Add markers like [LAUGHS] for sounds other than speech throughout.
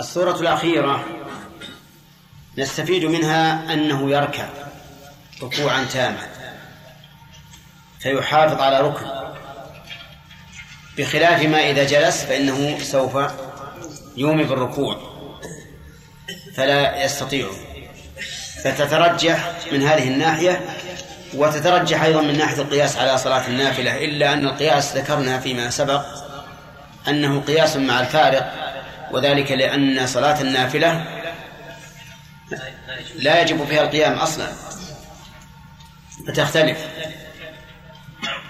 الصورة الأخيرة نستفيد منها أنه يركع ركوعا تاما فيحافظ على ركن. بخلاف ما إذا جلس فإنه سوف يومي بالركوع فلا يستطيع. فتترجح من هذه الناحية وتترجح أيضا من ناحية القياس على صلاة النافلة إلا أن القياس ذكرنا فيما سبق أنه قياس مع الفارق وذلك لأن صلاة النافلة لا يجب فيها القيام أصلا. فتختلف.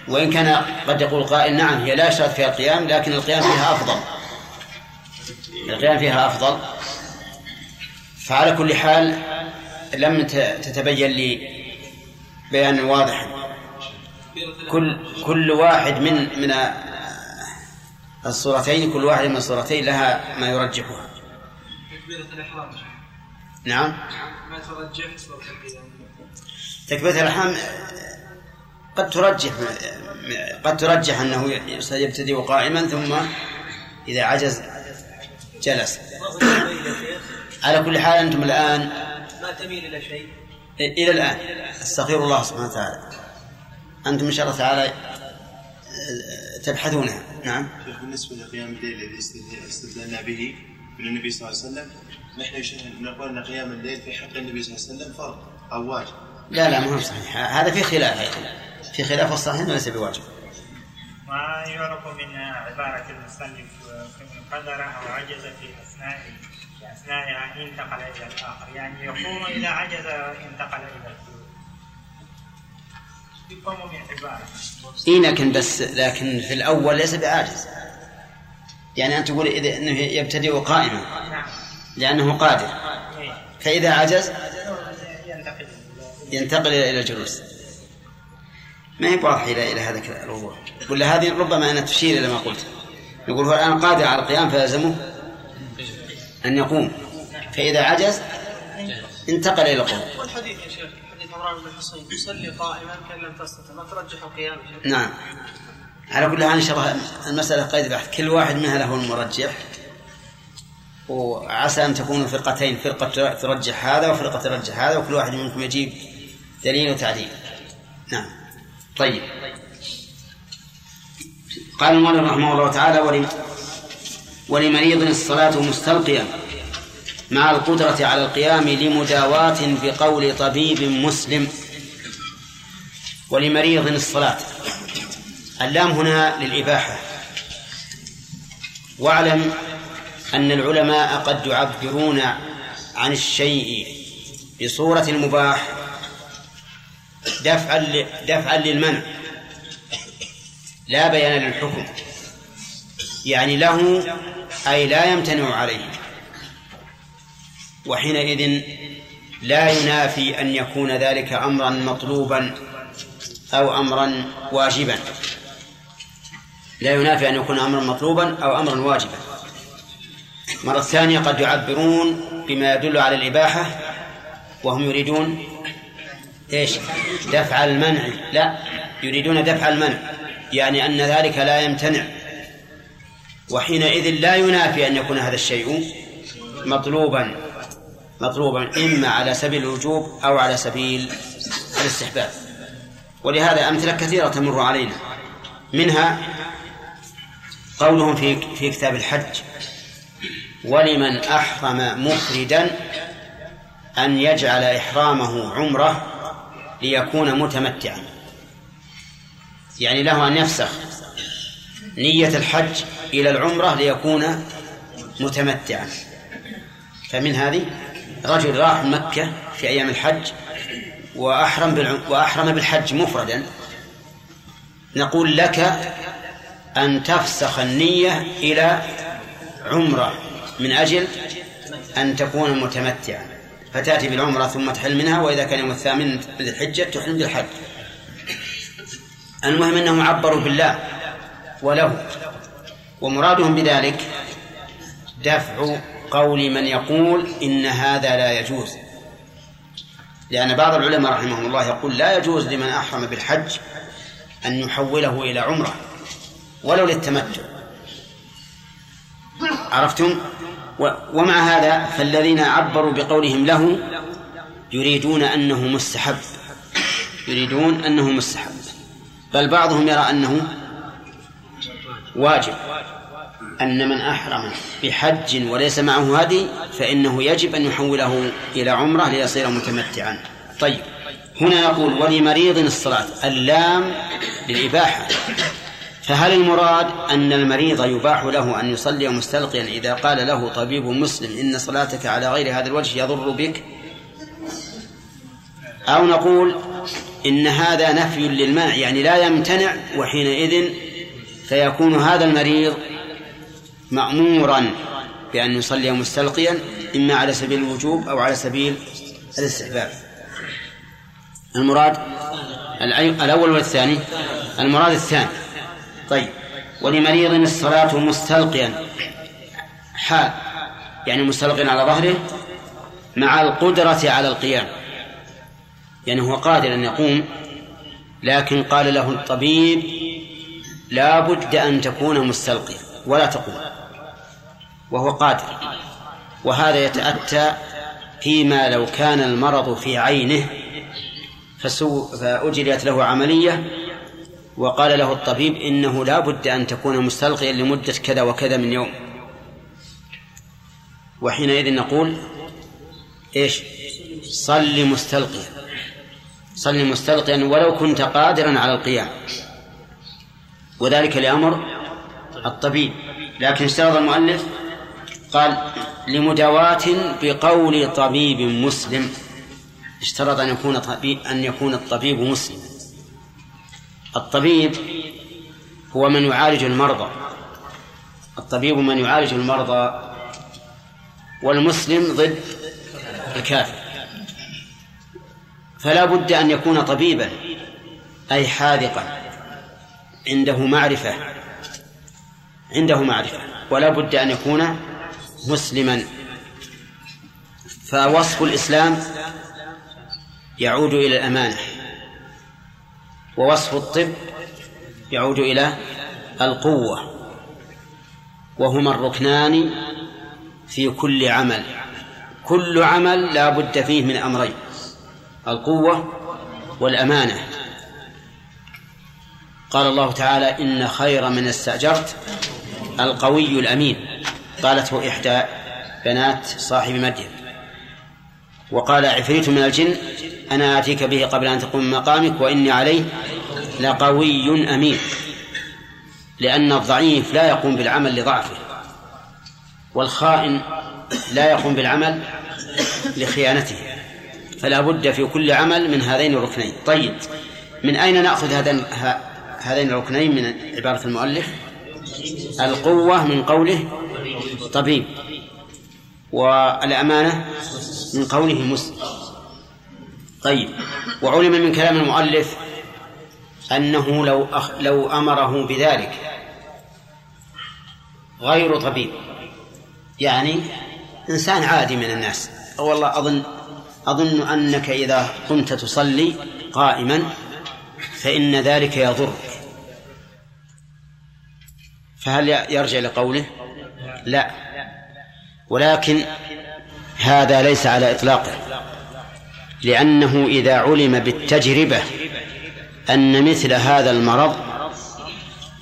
وإن كان قد يقول قائل نعم هي لا يشترط فيها القيام لكن القيام فيها أفضل. القيام فيها أفضل. فعلى كل حال لم تتبين لي بيان واضح. كل كل واحد من من الصورتين كل واحد من الصورتين لها ما يرجحها. تكبيرة الإحرام. نعم. ما ترجح تكبيرة الإحرام قد ترجح قد ترجح أنه يبتدئ قائما ثم إذا عجز جلس. على كل حال أنتم الآن ما تميل إلى شيء. إلى الآن. أستغفر الله سبحانه وتعالى. أنتم إن شاء الله تعالى تبحثونها. نعم. شيخ بالنسبة لقيام الليل الذي استدلنا به من النبي صلى الله عليه وسلم نحن نقول أن قيام الليل في حق النبي صلى الله عليه وسلم فرض أو واجب؟ لا لا ما هو صحيح. هذا في خلاف في خلاف. الصحيح وليس بواجب. ما يعرف من عبارة المصنف قدر أو عجز في أثناء في أثناءها انتقل إلى الآخر. يعني يقوم إذا عجز انتقل إلى الثلث إيه لكن بس لكن في الأول ليس بعاجز. يعني أنت تقول إذا أنه يبتدئ قائما. لأنه قادر. فإذا عجز ينتقل إلى الجلوس ما هي واضحة إلى إلى هذا الوضوح؟ ولا هذه ربما أنا تشير إلى ما قلت. نقول هو الآن قادر على القيام فيلزمه أن يقوم. فإذا عجز انتقل إلى القوم والحديث يا شيخ عمران بن يصلي قائما كأن لم تستطع ما ترجح القيام نعم. على كل حال إن شاء الله المسألة قيد بحث. كل واحد منها له المرجح. وعسى أن تكونوا فرقتين فرقة ترجح هذا وفرقة ترجح هذا وكل واحد منكم يجيب دليل وتعديل. نعم. طيب. قال المؤلف رحمه الله تعالى ولم ولمريض الصلاة مستلقيا. مع القدرة على القيام لمداواة بقول طبيب مسلم ولمريض الصلاة. اللام هنا للإباحة. واعلم أن العلماء قد يعبرون عن الشيء بصورة المباح دفعا دفعا للمنع. لا بيان للحكم. يعني له أي لا يمتنع عليه. وحينئذ لا ينافي أن يكون ذلك أمرا مطلوبا أو أمرا واجبا. لا ينافي أن يكون أمرا مطلوبا أو أمرا واجبا. مرة ثانية قد يعبرون بما يدل على الإباحة وهم يريدون إيش؟ دفع المنع. لا يريدون دفع المنع يعني أن ذلك لا يمتنع. وحينئذ لا ينافي أن يكون هذا الشيء مطلوبا. مطلوبا إما على سبيل الوجوب أو على سبيل الاستحباب. ولهذا أمثلة كثيرة تمر علينا. منها قولهم في في كتاب الحج ولمن أحرم مفردا أن يجعل إحرامه عمرة ليكون متمتعا. يعني له أن يفسخ نية الحج إلى العمرة ليكون متمتعا. فمن هذه رجل راح مكة في أيام الحج وأحرم وأحرم بالحج مفردا. نقول لك أن تفسخ النية إلى عمرة من أجل أن تكون متمتعا. فتأتي بالعمرة ثم تحل منها وإذا كان يوم الثامن من الحجة تحرم بالحج. المهم أنهم عبروا بالله وله ومرادهم بذلك دفع قول من يقول إن هذا لا يجوز. لأن بعض العلماء رحمهم الله يقول لا يجوز لمن أحرم بالحج أن يحوله إلى عمرة ولو للتمتع. عرفتم؟ ومع هذا فالذين عبروا بقولهم له يريدون أنه مستحب. يريدون أنه مستحب. بل بعضهم يرى أنه واجب. أن من أحرم بحج وليس معه هدي فإنه يجب أن يحوله إلى عمرة ليصير متمتعا. طيب هنا نقول ولمريض الصلاة اللام للإباحة. فهل المراد أن المريض يباح له أن يصلي مستلقيا إذا قال له طبيب مسلم إن صلاتك على غير هذا الوجه يضر بك؟ أو نقول إن هذا نفي للمنع يعني لا يمتنع وحينئذ فيكون هذا المريض مأمورا بأن يصلي مستلقيا إما على سبيل الوجوب أو على سبيل الاستحباب. المراد الأول والثاني؟ المراد الثاني. طيب. ولمريض الصلاة مستلقيا. حال. يعني مستلقيا على ظهره مع القدرة على القيام. يعني هو قادر أن يقوم لكن قال له الطبيب لا بد أن تكون مستلقيا ولا تقوم. وهو قادر. وهذا يتأتى فيما لو كان المرض في عينه فسو فأجريت له عملية وقال له الطبيب إنه لا بد أن تكون مستلقيا لمدة كذا وكذا من يوم. وحينئذ نقول إيش؟ صل مستلقيا. صل مستلقيا ولو كنت قادرا على القيام. وذلك لأمر الطبيب. لكن اشترط المؤلف قال لمداواة بقول طبيب مسلم. اشترط أن يكون طبيب أن يكون الطبيب مسلما الطبيب هو من يعالج المرضى. الطبيب من يعالج المرضى والمسلم ضد الكافر. فلا بد أن يكون طبيبا أي حاذقا. عنده معرفة. عنده معرفة. ولا بد أن يكون مسلما. فوصف الإسلام يعود إلى الأمانة ووصف الطب يعود إلى القوة وهما الركنان في كل عمل. كل عمل لا بد فيه من أمرين القوة والأمانة. قال الله تعالى إن خير من استأجرت القوي الأمين. قالته إحدى بنات صاحب مدين وقال عفريت من الجن أنا آتيك به قبل أن تقوم مقامك وإني عليه لقوي أمين لأن الضعيف لا يقوم بالعمل لضعفه والخائن لا يقوم بالعمل لخيانته فلا بد في كل عمل من هذين الركنين. طيب من أين نأخذ هذين هذين الركنين من عبارة المؤلف؟ القوة من قوله طبيب والأمانة من قوله مسلم. طيب. وعلم من كلام المؤلف أنه لو أخ لو أمره بذلك غير طبيب يعني إنسان عادي من الناس. والله أظن أظن أنك إذا كنت تصلي قائما فإن ذلك يضرك فهل يرجع لقوله لا. ولكن هذا ليس على إطلاقه لأنه إذا علم بالتجربة أن مثل هذا المرض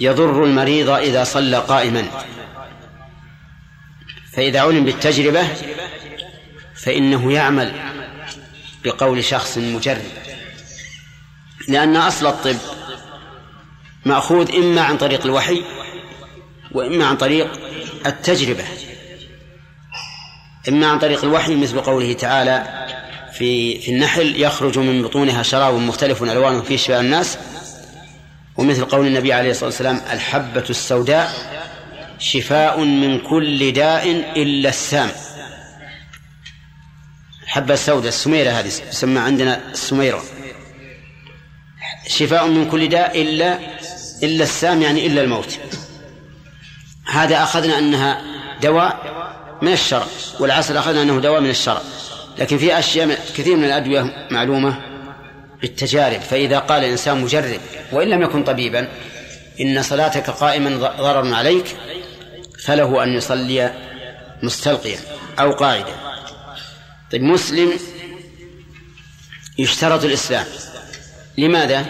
يضر المريض إذا صلى قائما. فإذا علم بالتجربة فإنه يعمل بقول شخص مجرب لأن أصل الطب مأخوذ إما عن طريق الوحي وإما عن طريق التجربة. إما عن طريق الوحي مثل قوله تعالى في في النحل يخرج من بطونها شراب مختلف ألوانه فيه شفاء الناس ومثل قول النبي عليه الصلاة والسلام الحبة السوداء شفاء من كل داء إلا السام. الحبة السوداء السميرة هذه تسمى عندنا السميرة. شفاء من كل داء إلا إلا السام يعني إلا الموت. هذا أخذنا أنها دواء من الشرع والعسل أخذنا أنه دواء من الشرع. لكن في أشياء كثير من الأدوية معلومة بالتجارب فإذا قال الإنسان مجرب وإن لم يكن طبيبا إن صلاتك قائما ضرر عليك فله أن يصلي مستلقيا أو قاعدا. طيب مسلم يشترط الإسلام. لماذا؟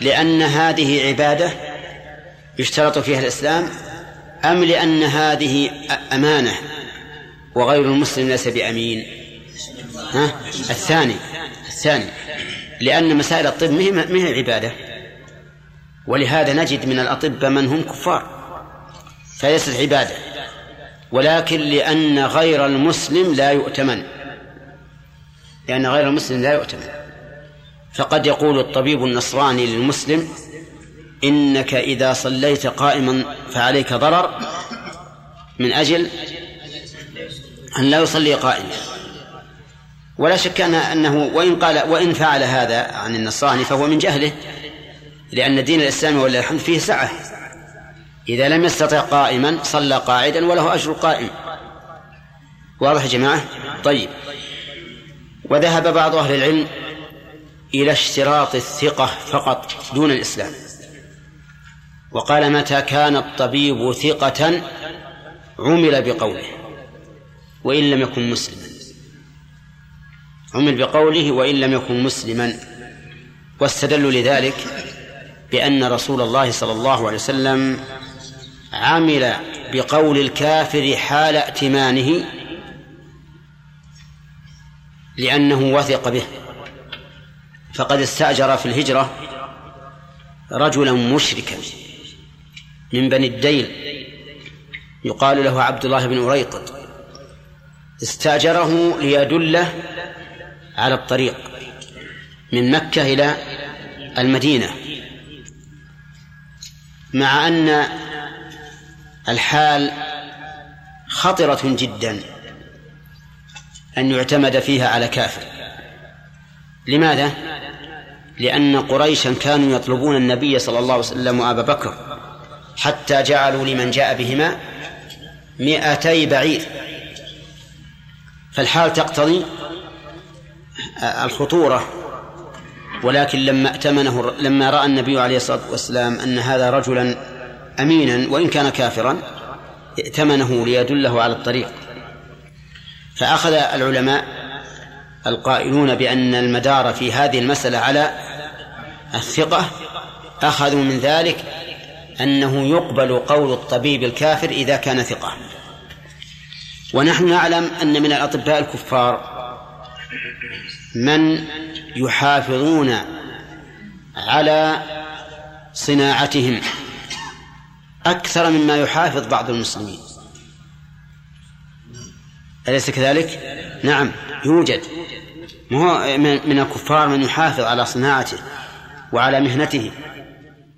لأن هذه عبادة يشترط فيها الإسلام أم لأن هذه أمانة وغير المسلم ليس بأمين؟ ها؟ الثاني الثاني. لأن مسائل الطب ما هي عبادة؟ ولهذا نجد من الأطباء من هم كفار فليست عبادة. ولكن لأن غير المسلم لا يؤتمن. لأن غير المسلم لا يؤتمن. فقد يقول الطبيب النصراني للمسلم إنك إذا صليت قائما فعليك ضرر من أجل أن لا يصلي قائما. ولا شك أنه وإن قال وإن فعل هذا عن النصراني فهو من جهله لأن الدين الإسلامي ولله الحمد فيه سعة. إذا لم يستطع قائما صلى قاعدا وله أجر قائم. واضح يا جماعة؟ طيب. وذهب بعض أهل العلم إلى اشتراط الثقة فقط دون الإسلام. وقال متى كان الطبيب ثقة عمل بقوله وإن لم يكن مسلما. عمل بقوله وإن لم يكن مسلما. واستدلوا لذلك بأن رسول الله صلى الله عليه وسلم عمل بقول الكافر حال ائتمانه لأنه وثق به. فقد استأجر في الهجرة رجلا مشركا. من بني الديل. يقال له عبد الله بن أريقط. استأجره ليدله على الطريق من مكة إلى المدينة. مع أن الحال خطرة جدا أن يعتمد فيها على كافر. لماذا؟ لأن قريشا كانوا يطلبون النبي صلى الله عليه وسلم وأبا بكر حتى جعلوا لمن جاء بهما مئتي بعير. فالحال تقتضي الخطورة ولكن لما ائتمنه لما رأى النبي عليه الصلاة والسلام أن هذا رجلا أمينا وإن كان كافرا ائتمنه ليدله على الطريق. فأخذ العلماء القائلون بأن المدار في هذه المسألة على الثقة أخذوا من ذلك أنه يقبل قول الطبيب الكافر إذا كان ثقة. ونحن نعلم أن من الأطباء الكفار من يحافظون على صناعتهم أكثر مما يحافظ بعض المسلمين. أليس كذلك؟ نعم يوجد. من الكفار من يحافظ على صناعته وعلى مهنته.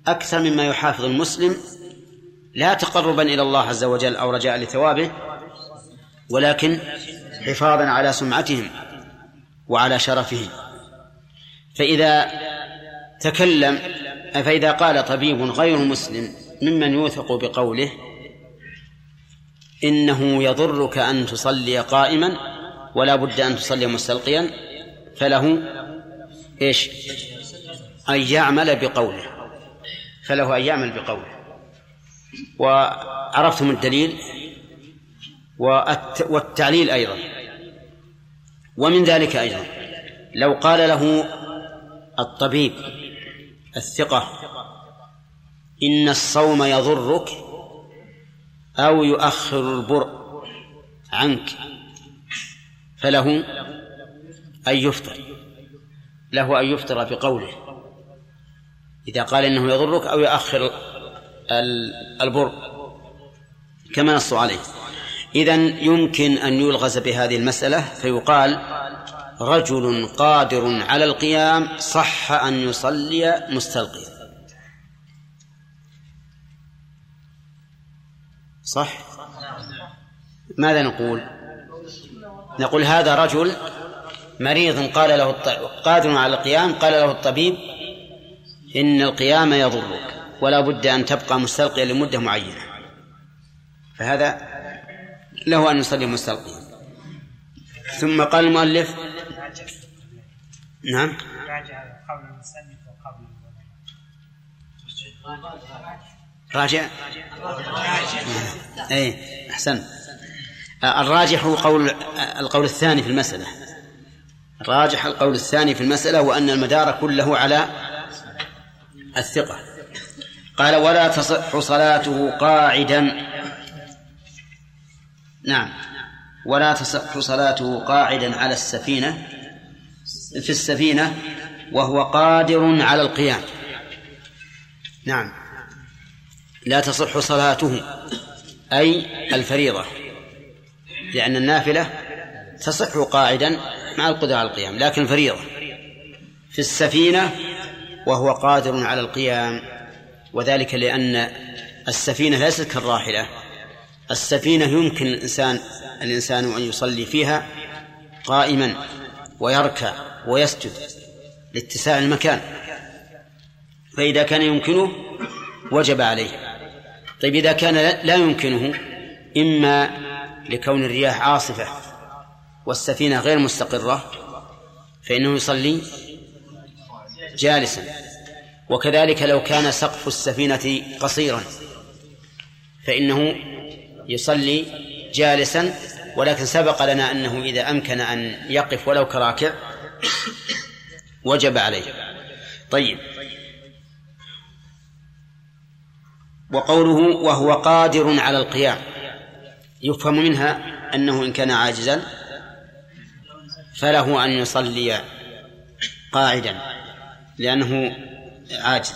أكثر مما يحافظ المسلم لا تقربا إلى الله عز وجل أو رجاء لثوابه ولكن حفاظا على سمعتهم وعلى شرفهم. فإذا تكلم فإذا قال طبيب غير مسلم ممن يوثق بقوله إنه يضرك أن تصلي قائما ولا بد أن تصلي مستلقيا فله إيش؟ أن يعمل بقوله. فله أن يعمل بقوله. وعرفتم الدليل؟ والتعليل أيضا. ومن ذلك أيضا لو قال له الطبيب الثقة إن الصوم يضرك أو يؤخر البرء عنك فله أن يفطر له أن يفطر بقوله. إذا قال إنه يضرك أو يؤخر البر كما نص عليه. إذا يمكن أن يلغز بهذه المسألة فيقال رجل قادر على القيام صح أن يصلي مستلقيا. صح؟ ماذا نقول؟ نقول هذا رجل مريض قال له قادر على القيام قال له الطبيب إن القيام يضرك ولا بد أن تبقى مستلقيا لمدة معينة. فهذا له أن يصلي مستلقيا. ثم قال المؤلف نعم. راجع. اي أحسن. الراجح هو قول القول الثاني في المسألة. الراجح القول الثاني في المسألة وأن المدار كله على الثقة. قال ولا تصح صلاته قاعدا. نعم. ولا تصح صلاته قاعدا على السفينة في السفينة وهو قادر على القيام. نعم. لا تصح صلاته أي الفريضة لأن النافلة تصح قاعدا مع القدرة على القيام لكن الفريضة. في السفينة وهو قادر على القيام وذلك لأن السفينة ليست كالراحلة. السفينة يمكن الإنسان الإنسان أن يصلي فيها قائما ويركع ويسجد لاتساع المكان. فإذا كان يمكنه وجب عليه. طيب إذا كان لا يمكنه إما لكون الرياح عاصفة والسفينة غير مستقرة فإنه يصلي جالسا. وكذلك لو كان سقف السفينة قصيرا فإنه يصلي جالسا ولكن سبق لنا أنه إذا أمكن أن يقف ولو كراكع وجب عليه. طيب. وقوله وهو قادر على القيام يفهم منها أنه إن كان عاجزا فله أن يصلي قاعدا. لأنه عاجز.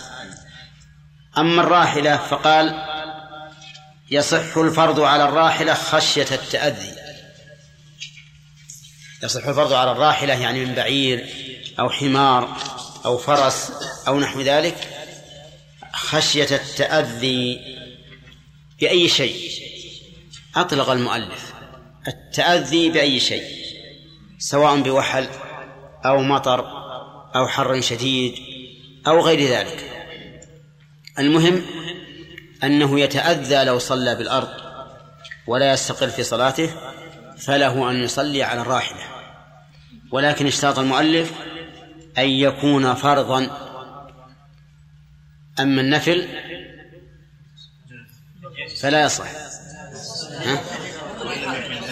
أما الراحلة فقال يصح الفرض على الراحلة خشية التأذي. يصح الفرض على الراحلة يعني من بعير أو حمار أو فرس أو نحو ذلك خشية التأذي بأي شيء. أطلق المؤلف. التأذي بأي شيء. سواء بوحل أو مطر أو حر شديد أو غير ذلك. المهم أنه يتأذى لو صلى بالأرض ولا يستقر في صلاته فله أن يصلي على الراحلة. ولكن اشتاط المؤلف أن يكون فرضا. أما النفل فلا يصح. ها؟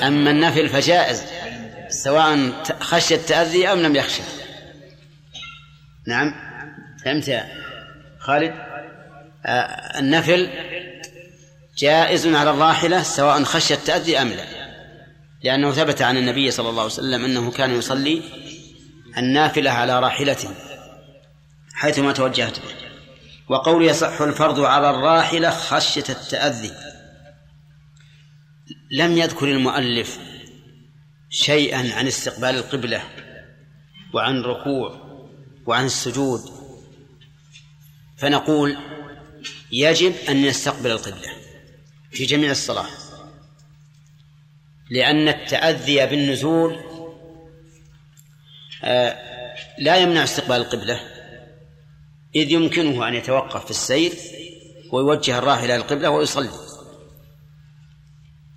أما النفل فجائز سواء خشي التأذي أم لم يخشى. نعم. فهمت يا خالد؟ آه النفل جائز على الراحلة سواء خشي التأذي أم لا. لأنه ثبت عن النبي صلى الله عليه وسلم أنه كان يصلي النافلة على راحلته حيثما توجهت به. وقول يصح الفرض على الراحلة خشية التأذي. لم يذكر المؤلف شيئا عن استقبال القبلة وعن الركوع وعن السجود فنقول يجب أن يستقبل القبلة في جميع الصلاة لأن التأذي بالنزول آه، لا يمنع استقبال القبلة إذ يمكنه أن يتوقف في السير ويوجه الراحلة القبلة ويصلي.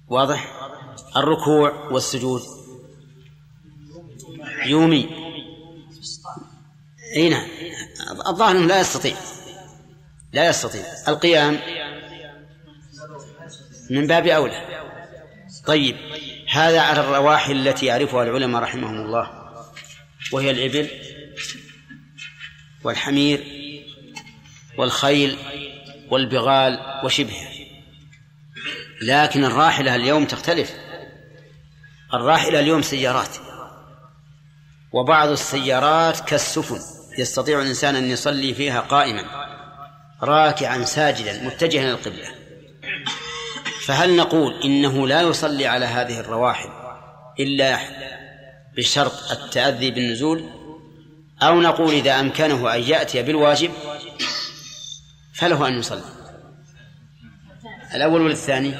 واضح؟ الركوع والسجود يومي. أي نعم. الظاهر أنه لا يستطيع. لا يستطيع. القيام من باب أولى. طيب هذا على الرواحل التي يعرفها العلماء رحمهم الله وهي الإبل والحمير والخيل والبغال وشبهها. لكن الراحلة اليوم تختلف. الراحلة اليوم سيارات وبعض السيارات كالسفن. يستطيع الإنسان أن يصلي فيها قائما راكعا ساجدا متجها إلى القبلة. فهل نقول إنه لا يصلي على هذه الرواحل إلا بشرط التأذي بالنزول؟ أو نقول إذا أمكنه أن يأتي بالواجب فله أن يصلي؟ الأول ولا الثاني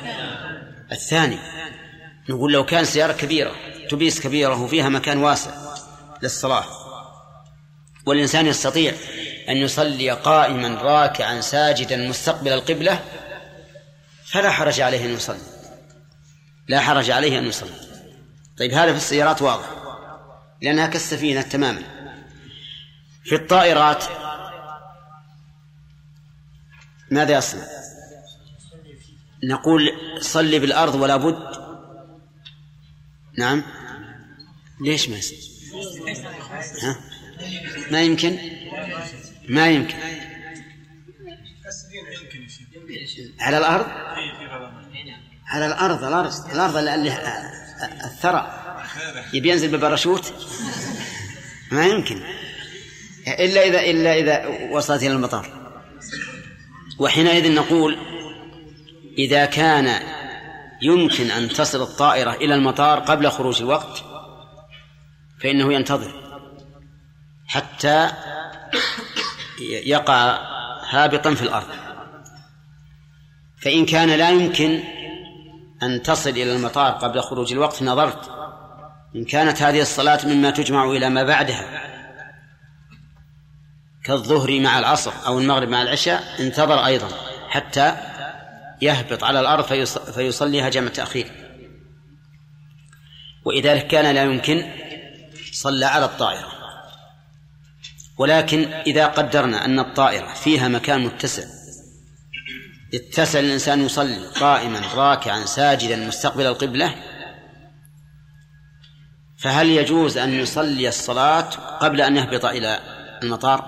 الثاني نقول لو كان سيارة كبيرة تبيس كبيرة وفيها مكان واسع للصلاة والإنسان يستطيع أن يصلي قائما راكعا ساجدا مستقبل القبلة فلا حرج عليه أن يصلي. لا حرج عليه أن يصلي. طيب هذا في السيارات واضح لأنها كالسفينة تماما. في الطائرات ماذا يصنع؟ نقول صلي بالأرض ولا بد. نعم. ليش ما يصير ها؟ ما يمكن؟ ما يمكن. على الأرض؟ على الأرض الأرض الأرض اللي الثرى. يبي ينزل بالباراشوت ما يمكن. إلا إذا إلا إذا وصلت إلى المطار. وحينئذ نقول إذا كان يمكن أن تصل الطائرة إلى المطار قبل خروج الوقت فإنه ينتظر. حتى يقع هابطا في الأرض. فإن كان لا يمكن أن تصل إلى المطار قبل خروج الوقت نظرت إن كانت هذه الصلاة مما تجمع إلى ما بعدها كالظهر مع العصر أو المغرب مع العشاء انتظر أيضا حتى يهبط على الأرض فيصليها جمع تأخير. وإذا كان لا يمكن صلى على الطائرة. ولكن إذا قدرنا أن الطائرة فيها مكان متسع اتسع الإنسان يصلي قائما راكعا ساجدا مستقبل القبلة فهل يجوز أن يصلي الصلاة قبل أن يهبط إلى المطار؟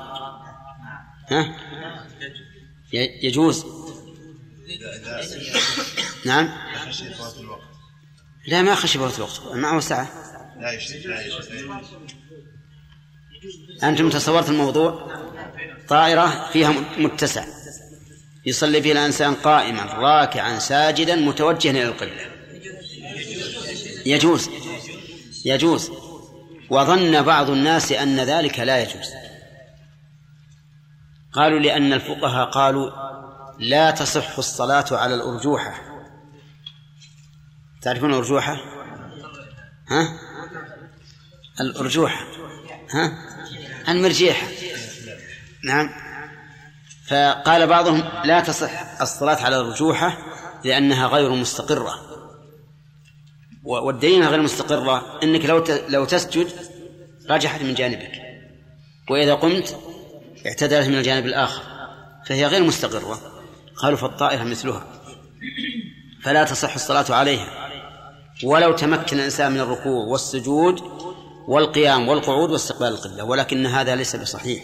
ها؟ يجوز. نعم. لا ما خشي فوت الوقت. معه ساعة لا أنتم تصورت الموضوع؟ طائرة فيها متسع. يصلي فيها الإنسان قائما راكعا ساجدا متوجها إلى القبلة. يجوز. يجوز. وظن بعض الناس أن ذلك لا يجوز. قالوا لأن الفقهاء قالوا لا تصح الصلاة على الأرجوحة. تعرفون الأرجوحة؟ ها؟ الأرجوحة. ها؟ المرجيحة نعم. فقال بعضهم لا تصح الصلاة على الأرجوحة لأنها غير مستقرة. والدليل غير مستقرة أنك لو لو تسجد رجحت من جانبك. وإذا قمت اعتدلت من الجانب الآخر. فهي غير مستقرة. قالوا فالطائرة مثلها. فلا تصح الصلاة عليها. ولو تمكن الإنسان من الركوع والسجود والقيام والقعود واستقبال القبلة ولكن هذا ليس بصحيح.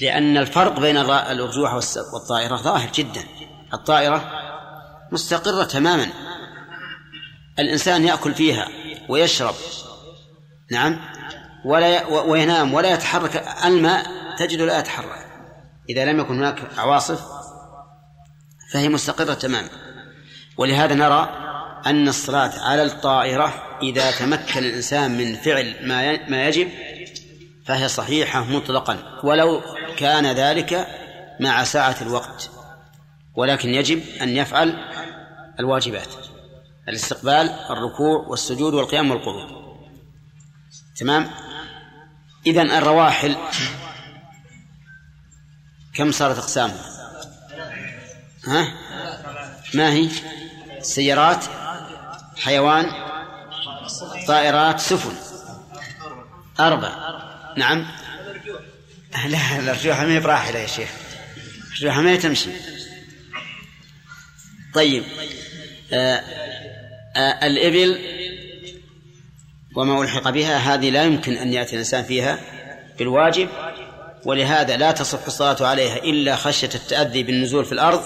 لأن الفرق بين الأرجوحة والطائرة ظاهر جدا. الطائرة مستقرة تماما. الإنسان يأكل فيها ويشرب. نعم. ولا وينام ولا يتحرك. الماء تجد لا يتحرك. إذا لم يكن هناك عواصف فهي مستقرة تماما. ولهذا نرى أن الصلاة على الطائرة إذا تمكن الإنسان من فعل ما ما يجب فهي صحيحة مطلقا ولو كان ذلك مع ساعة الوقت. ولكن يجب أن يفعل الواجبات الاستقبال الركوع والسجود والقيام والقعود تمام؟ إذا الرواحل كم صارت أقسامها؟ ها؟ ما هي؟ سيارات؟ حيوان طائرات سفن. أربع. نعم. لا الأرجوحة ما هي براحلة يا شيخ. الأرجوحة ما تمشي. طيب. آه آه الإبل وما ألحق بها هذه لا يمكن أن يأتي الإنسان فيها بالواجب ولهذا لا تصح الصلاة عليها إلا خشية التأذي بالنزول في الأرض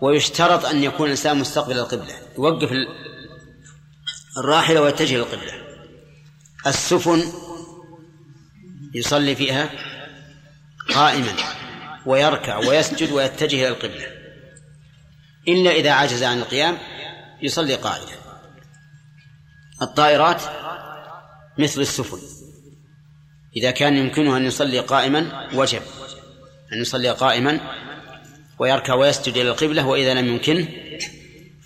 ويشترط أن يكون الإنسان مستقبل القبلة يوقف الراحلة ويتجه للقبلة السفن يصلي فيها قائما ويركع ويسجد ويتجه إلى القبلة. إلا إذا عجز عن القيام يصلي قاعدا الطائرات مثل السفن. إذا كان يمكنه أن يصلي قائما وجب. أن يصلي قائما ويركع ويسجد إلى القبلة وإذا لم يمكنه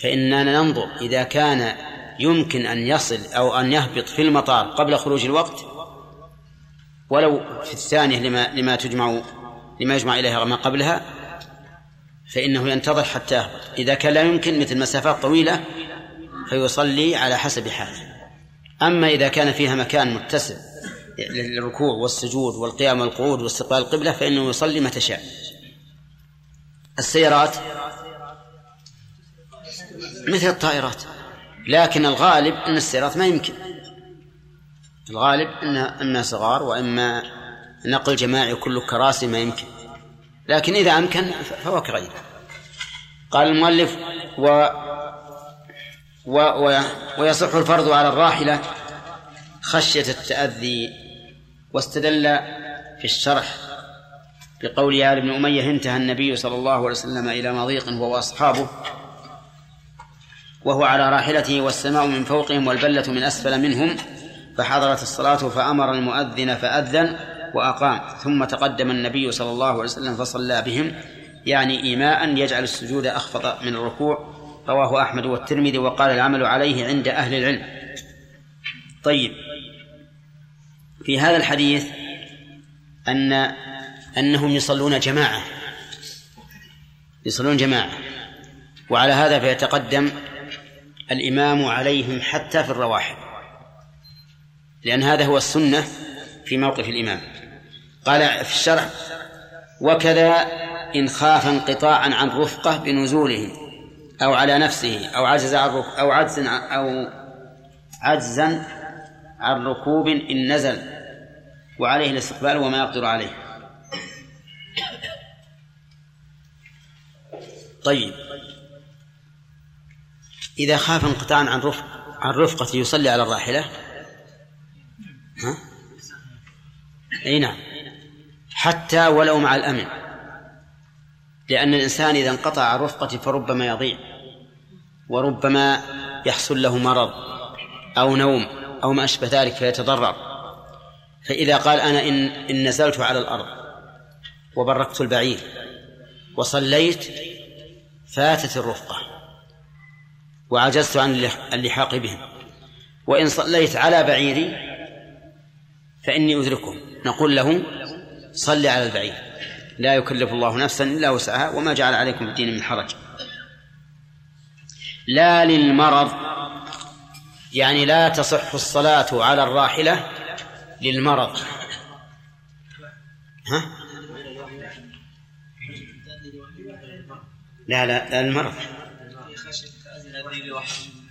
فإننا ننظر إذا كان يمكن أن يصل أو أن يهبط في المطار قبل خروج الوقت؟ ولو في الثانية لما لما تجمع لما يجمع إليها ما قبلها فإنه ينتظر حتى يهبط. إذا كان لا يمكن مثل مسافات طويلة فيصلي على حسب حاله. أما إذا كان فيها مكان متسع للركوع والسجود والقيام والقعود واستقبال القبلة فإنه يصلي متى شاء. السيارات مثل الطائرات. لكن الغالب أن السيارات ما يمكن. الغالب أن أنها صغار وإما نقل جماعي كله كراسي ما يمكن. لكن إذا أمكن فهو كغيره قال المؤلف و و و ويصح الفرض على الراحلة خشية التأذي واستدل في الشرح بقول آل بن أمية انتهى النبي صلى الله عليه وسلم إلى مضيق هو وأصحابه. وهو على راحلته والسماء من فوقهم والبلة من أسفل منهم فحضرت الصلاة فأمر المؤذن فأذن وأقام. ثم تقدم النبي صلى الله عليه وسلم فصلى بهم يعني إيماء يجعل السجود أخفض من الركوع. رواه أحمد والترمذي وقال العمل عليه عند أهل العلم. طيب في هذا الحديث أن أنهم يصلون جماعة يصلون جماعة وعلى هذا فيتقدم الإمام عليهم حتى في الرواحل لأن هذا هو السنة في موقف الإمام. قال في الشرع وكذا إن خاف انقطاعا عن رفقة بنزوله أو على نفسه أو عجز عن أو عجز أو عجزا عن ركوب إن نزل وعليه الاستقبال وما يقدر عليه. طيب. إذا خاف انقطاعا عن رفق عن رفقة يصلي على الراحلة؟ ها؟ أي نعم. حتى ولو مع الأمن. لأن الإنسان إذا انقطع عن رفقته فربما يضيع وربما يحصل له مرض أو نوم أو ما أشبه ذلك فيتضرر. فإذا قال أنا إن, إن نزلت على الأرض وبركت البعير وصليت فاتت الرفقة. وعجزت عن اللحاق بهم. وإن صليت على بعيري فإني أدركهم. نقول له صل على البعير. لا يكلف الله نفسا إلا وسعها وما جعل عليكم في الدين من حرج. لا للمرض يعني لا تصح الصلاة على الراحلة للمرض. ها؟ لا لا لا المرض.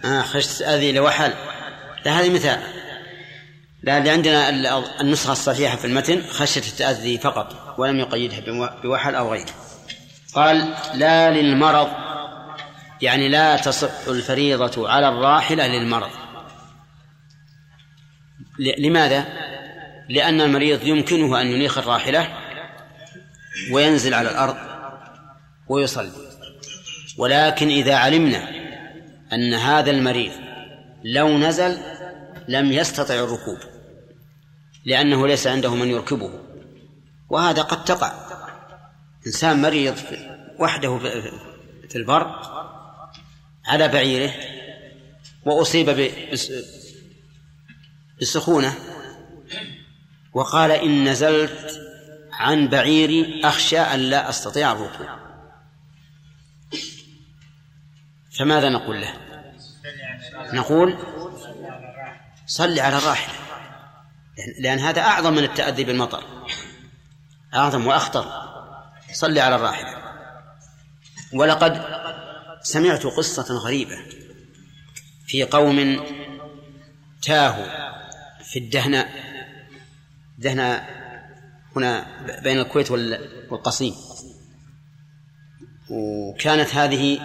آه خشية أذي لوحل. لا هذه مثال. لا اللي عندنا النسخة الصحيحة في المتن خشية التأذي فقط ولم يقيدها بوحل أو غيره. قال لا للمرض يعني لا تصح الفريضة على الراحلة للمرض. لماذا؟ لأن المريض يمكنه أن ينيخ الراحلة وينزل على الأرض ويصلي. ولكن إذا علمنا أن هذا المريض لو نزل لم يستطع الركوب لأنه ليس عنده من يركبه وهذا قد تقع. إنسان مريض وحده في البر على بعيره وأصيب بسخونة وقال إن نزلت عن بعيري أخشى أن لا أستطيع الركوب. فماذا نقول له؟ نقول صل على الراحلة لأن هذا أعظم من التأذي بالمطر أعظم وأخطر. صل على الراحلة ولقد سمعت قصة غريبة في قوم تاهوا في الدهناء دهناء هنا بين الكويت والقصيم. وكانت هذه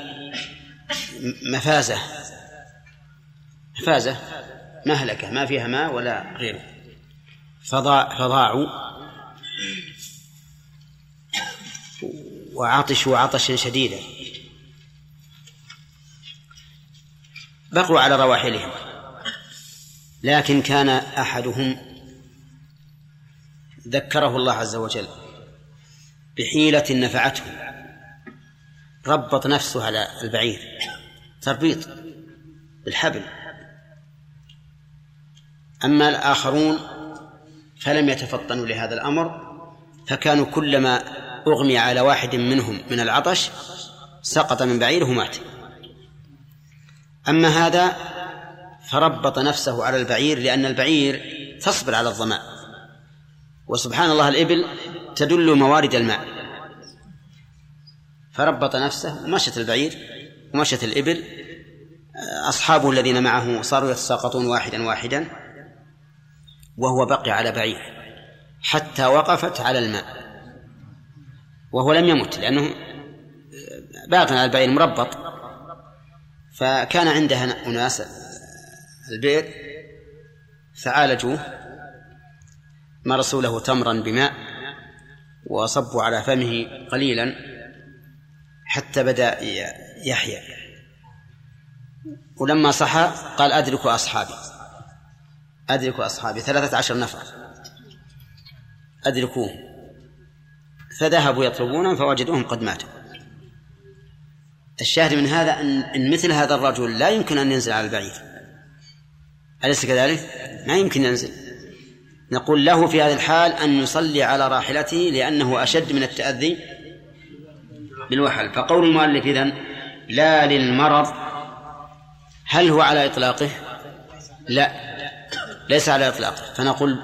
مفازة. مفازة. مهلكة ما فيها ماء ولا غيره. فضاع فضاعوا وعطشوا عطشا شديدا. بقوا على رواحلهم. لكن كان أحدهم ذكره الله عز وجل بحيلة نفعته. ربط نفسه على البعير. تربيط بالحبل. أما الآخرون فلم يتفطنوا لهذا الأمر فكانوا كلما أغمي على واحد منهم من العطش سقط من بعيره ومات. أما هذا فربط نفسه على البعير لأن البعير تصبر على الظماء. وسبحان الله الإبل تدل موارد الماء. فربط نفسه ومشت البعير. ومشت الإبل أصحابه الذين معه صاروا يتساقطون واحدا واحدا وهو بقي على بعير حتى وقفت على الماء وهو لم يمت لأنه باق على البعير مربط. فكان عندها أناس البئر فعالجوه مرسوا له تمرا بماء وصبوا على فمه قليلا حتى بدأ يحيا ولما صحى قال أدركوا أصحابي. أدركوا أصحابي. ثلاثة عشر نفر. أدركوهم فذهبوا يطلبونهم فوجدوهم قد ماتوا. الشاهد من هذا أن مثل هذا الرجل لا يمكن أن ينزل على البعير. أليس كذلك؟ ما يمكن ينزل. نقول له في هذه الحال أن يصلي على راحلته لأنه أشد من التأذي بالوحل. فقول المؤلف إذن لا للمرض. هل هو على إطلاقه؟ لا ليس على إطلاقه. فنقول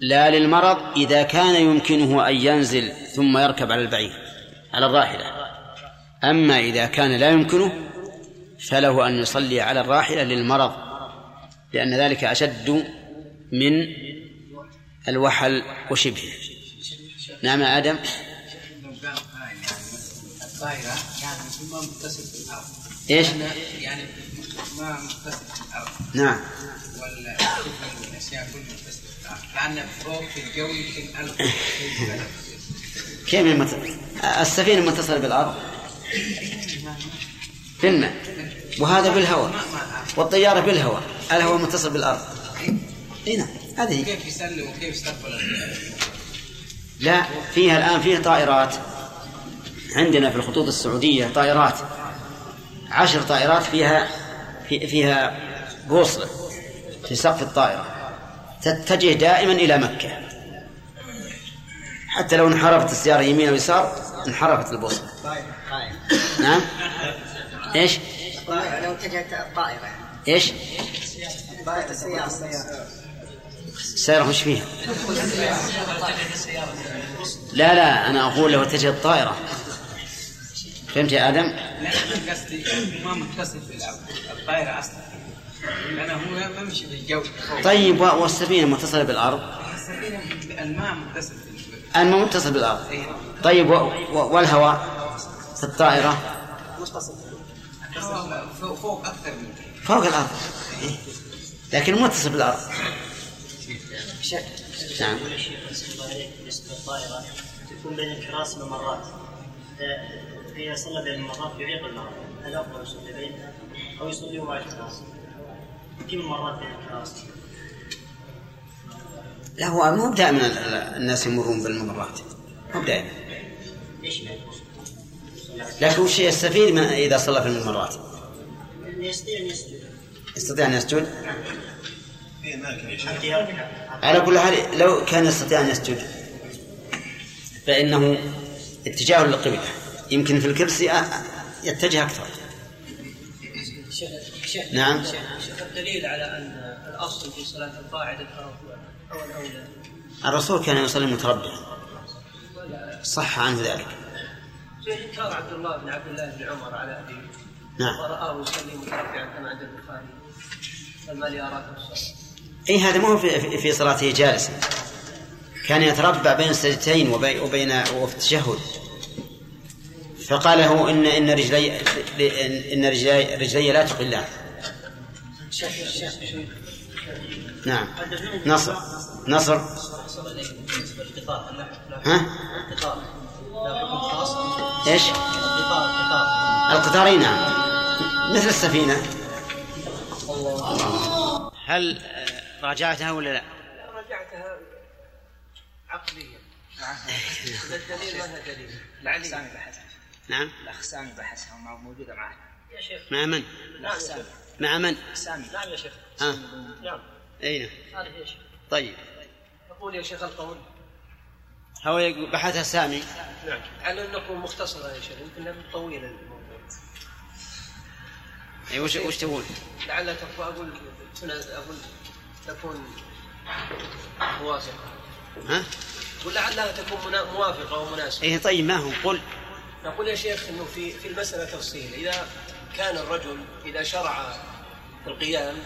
لا للمرض إذا كان يمكنه أن ينزل ثم يركب على البعير على الراحلة. أما إذا كان لا يمكنه فله أن يصلي على الراحلة للمرض لأن ذلك أشد من الوحل وشبهه. نعم آدم. ما متصل بالأرض إيش؟ يعني ما متصل بالأرض نعم. والأشياء كلها متصلة بالأرض لأن فوق في الجو يمكن ألف. كيف المت... السفينة متصلة بالأرض؟ في الماء. وهذا بالهواء والطيارة بالهواء الهواء. متصل بالأرض. اي نعم. هذه كيف يسلم وكيف يستقبل لا فيها الآن فيه طائرات. عندنا في الخطوط السعودية طائرات عشر طائرات فيها في فيها بوصلة في سقف الطائرة تتجه دائما إلى مكة حتى لو انحرفت السيارة يمين أو يسار انحرفت البوصلة نعم إيش؟ لو اتجهت الطائرة إيش؟ السيارة وش فيها؟ لا لا أنا أقول لو اتجهت الطائرة فهمت يا آدم؟ لا أنا قصدي ما متصل بالأرض الطائرة أصلا لأنه هو ما يمشي بالجو طيب و- والسفينة متصلة بالأرض السفينة الماء متصل أنا ما متصل بالأرض طيب. والهواء في الطائرة متصل فوق, أكثر من فوق الأرض إيه. لكن متصل بالأرض نعم بالنسبة للطائره تكون بين الكراسي ممرات فإذا صلى بين الممرات يعيق المرض هل أفضل يصلي بينها أو يصلي وهو على الكراسي كم مرات بين الكراسي لا هو مو دائما ال- ال- الناس يمرون بالممرات. مو دائما يعني؟ لكن وش يستفيد من إذا صلى في الممرات. يستطيع أن يسجد. يستطيع أن يسجد؟ يركع على كل حال لو كان يستطيع أن يسجد فإنه اتجاهه للقبلة. يمكن في الكرسي يتجه أكثر. نعم. شيخ الدليل على أن الأصل في صلاة القاعدة التربع أو الأولى. الرسول كان يصلي متربعا صح عنه ذلك. إنكار عبد الله بن عبد الله بن عمر على أبيه. نعم. ورآه يصلي متربعا كما عند البخاري. فما لي اراكم الصلاة. إي هذا ما هو في, في- صلاته جالسا. كان يتربع بين السجدتين وبين وبين وفي التشهد. فقال له ان إن رجلي إن رجلي رجلي لا تقلان نعم. نصر. نصر. ها؟ إيش؟ القطار القطار القطاري نعم مثل السفينة. هل راجعتها ولا لا؟ رجعتها عقليا. [LAUGHS] الدليل نعم. الأخ سامي بحثها موجودة معنا يا شيخ. مع من؟ يا شيخ. مع من؟ سامي نعم يا شيخ. ها نعم. أي نعم. هذه يا شيخ. طيب. يقول يا شيخ القول. هو يقول- بحثها سامي. نعم. على ان نكون مختصرة يا شيخ يمكن طويلة الموضوع. أي وش وش تقول؟ لعل تكون أقول أقول تكون موافقة. ها؟ ولعلها تكون منا- موافقة ومناسبة. اي طيب ما هو؟ قل. نقول يا شيخ إنه في في المسألة تفصيل إذا كان الرجل إذا شرع في القيام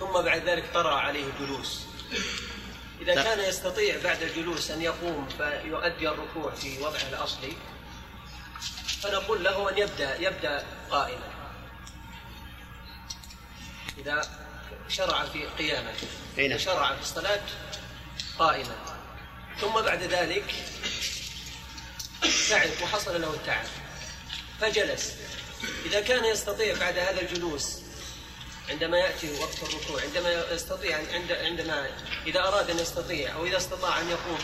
ثم بعد ذلك طرأ عليه الجلوس لا. كان يستطيع بعد الجلوس أن يقوم فيؤدي الركوع في وضعه الأصلي فنقول له أن يبدأ يبدأ قائما إذا شرع في قيامه نعم. شرع في الصلاة قائما ثم بعد ذلك تعب وحصل له التعب فجلس. إذا كان يستطيع بعد هذا الجلوس عندما يأتي وقت الركوع عندما يستطيع عند عندما إذا أراد أن يستطيع أو إذا استطاع أن يقوم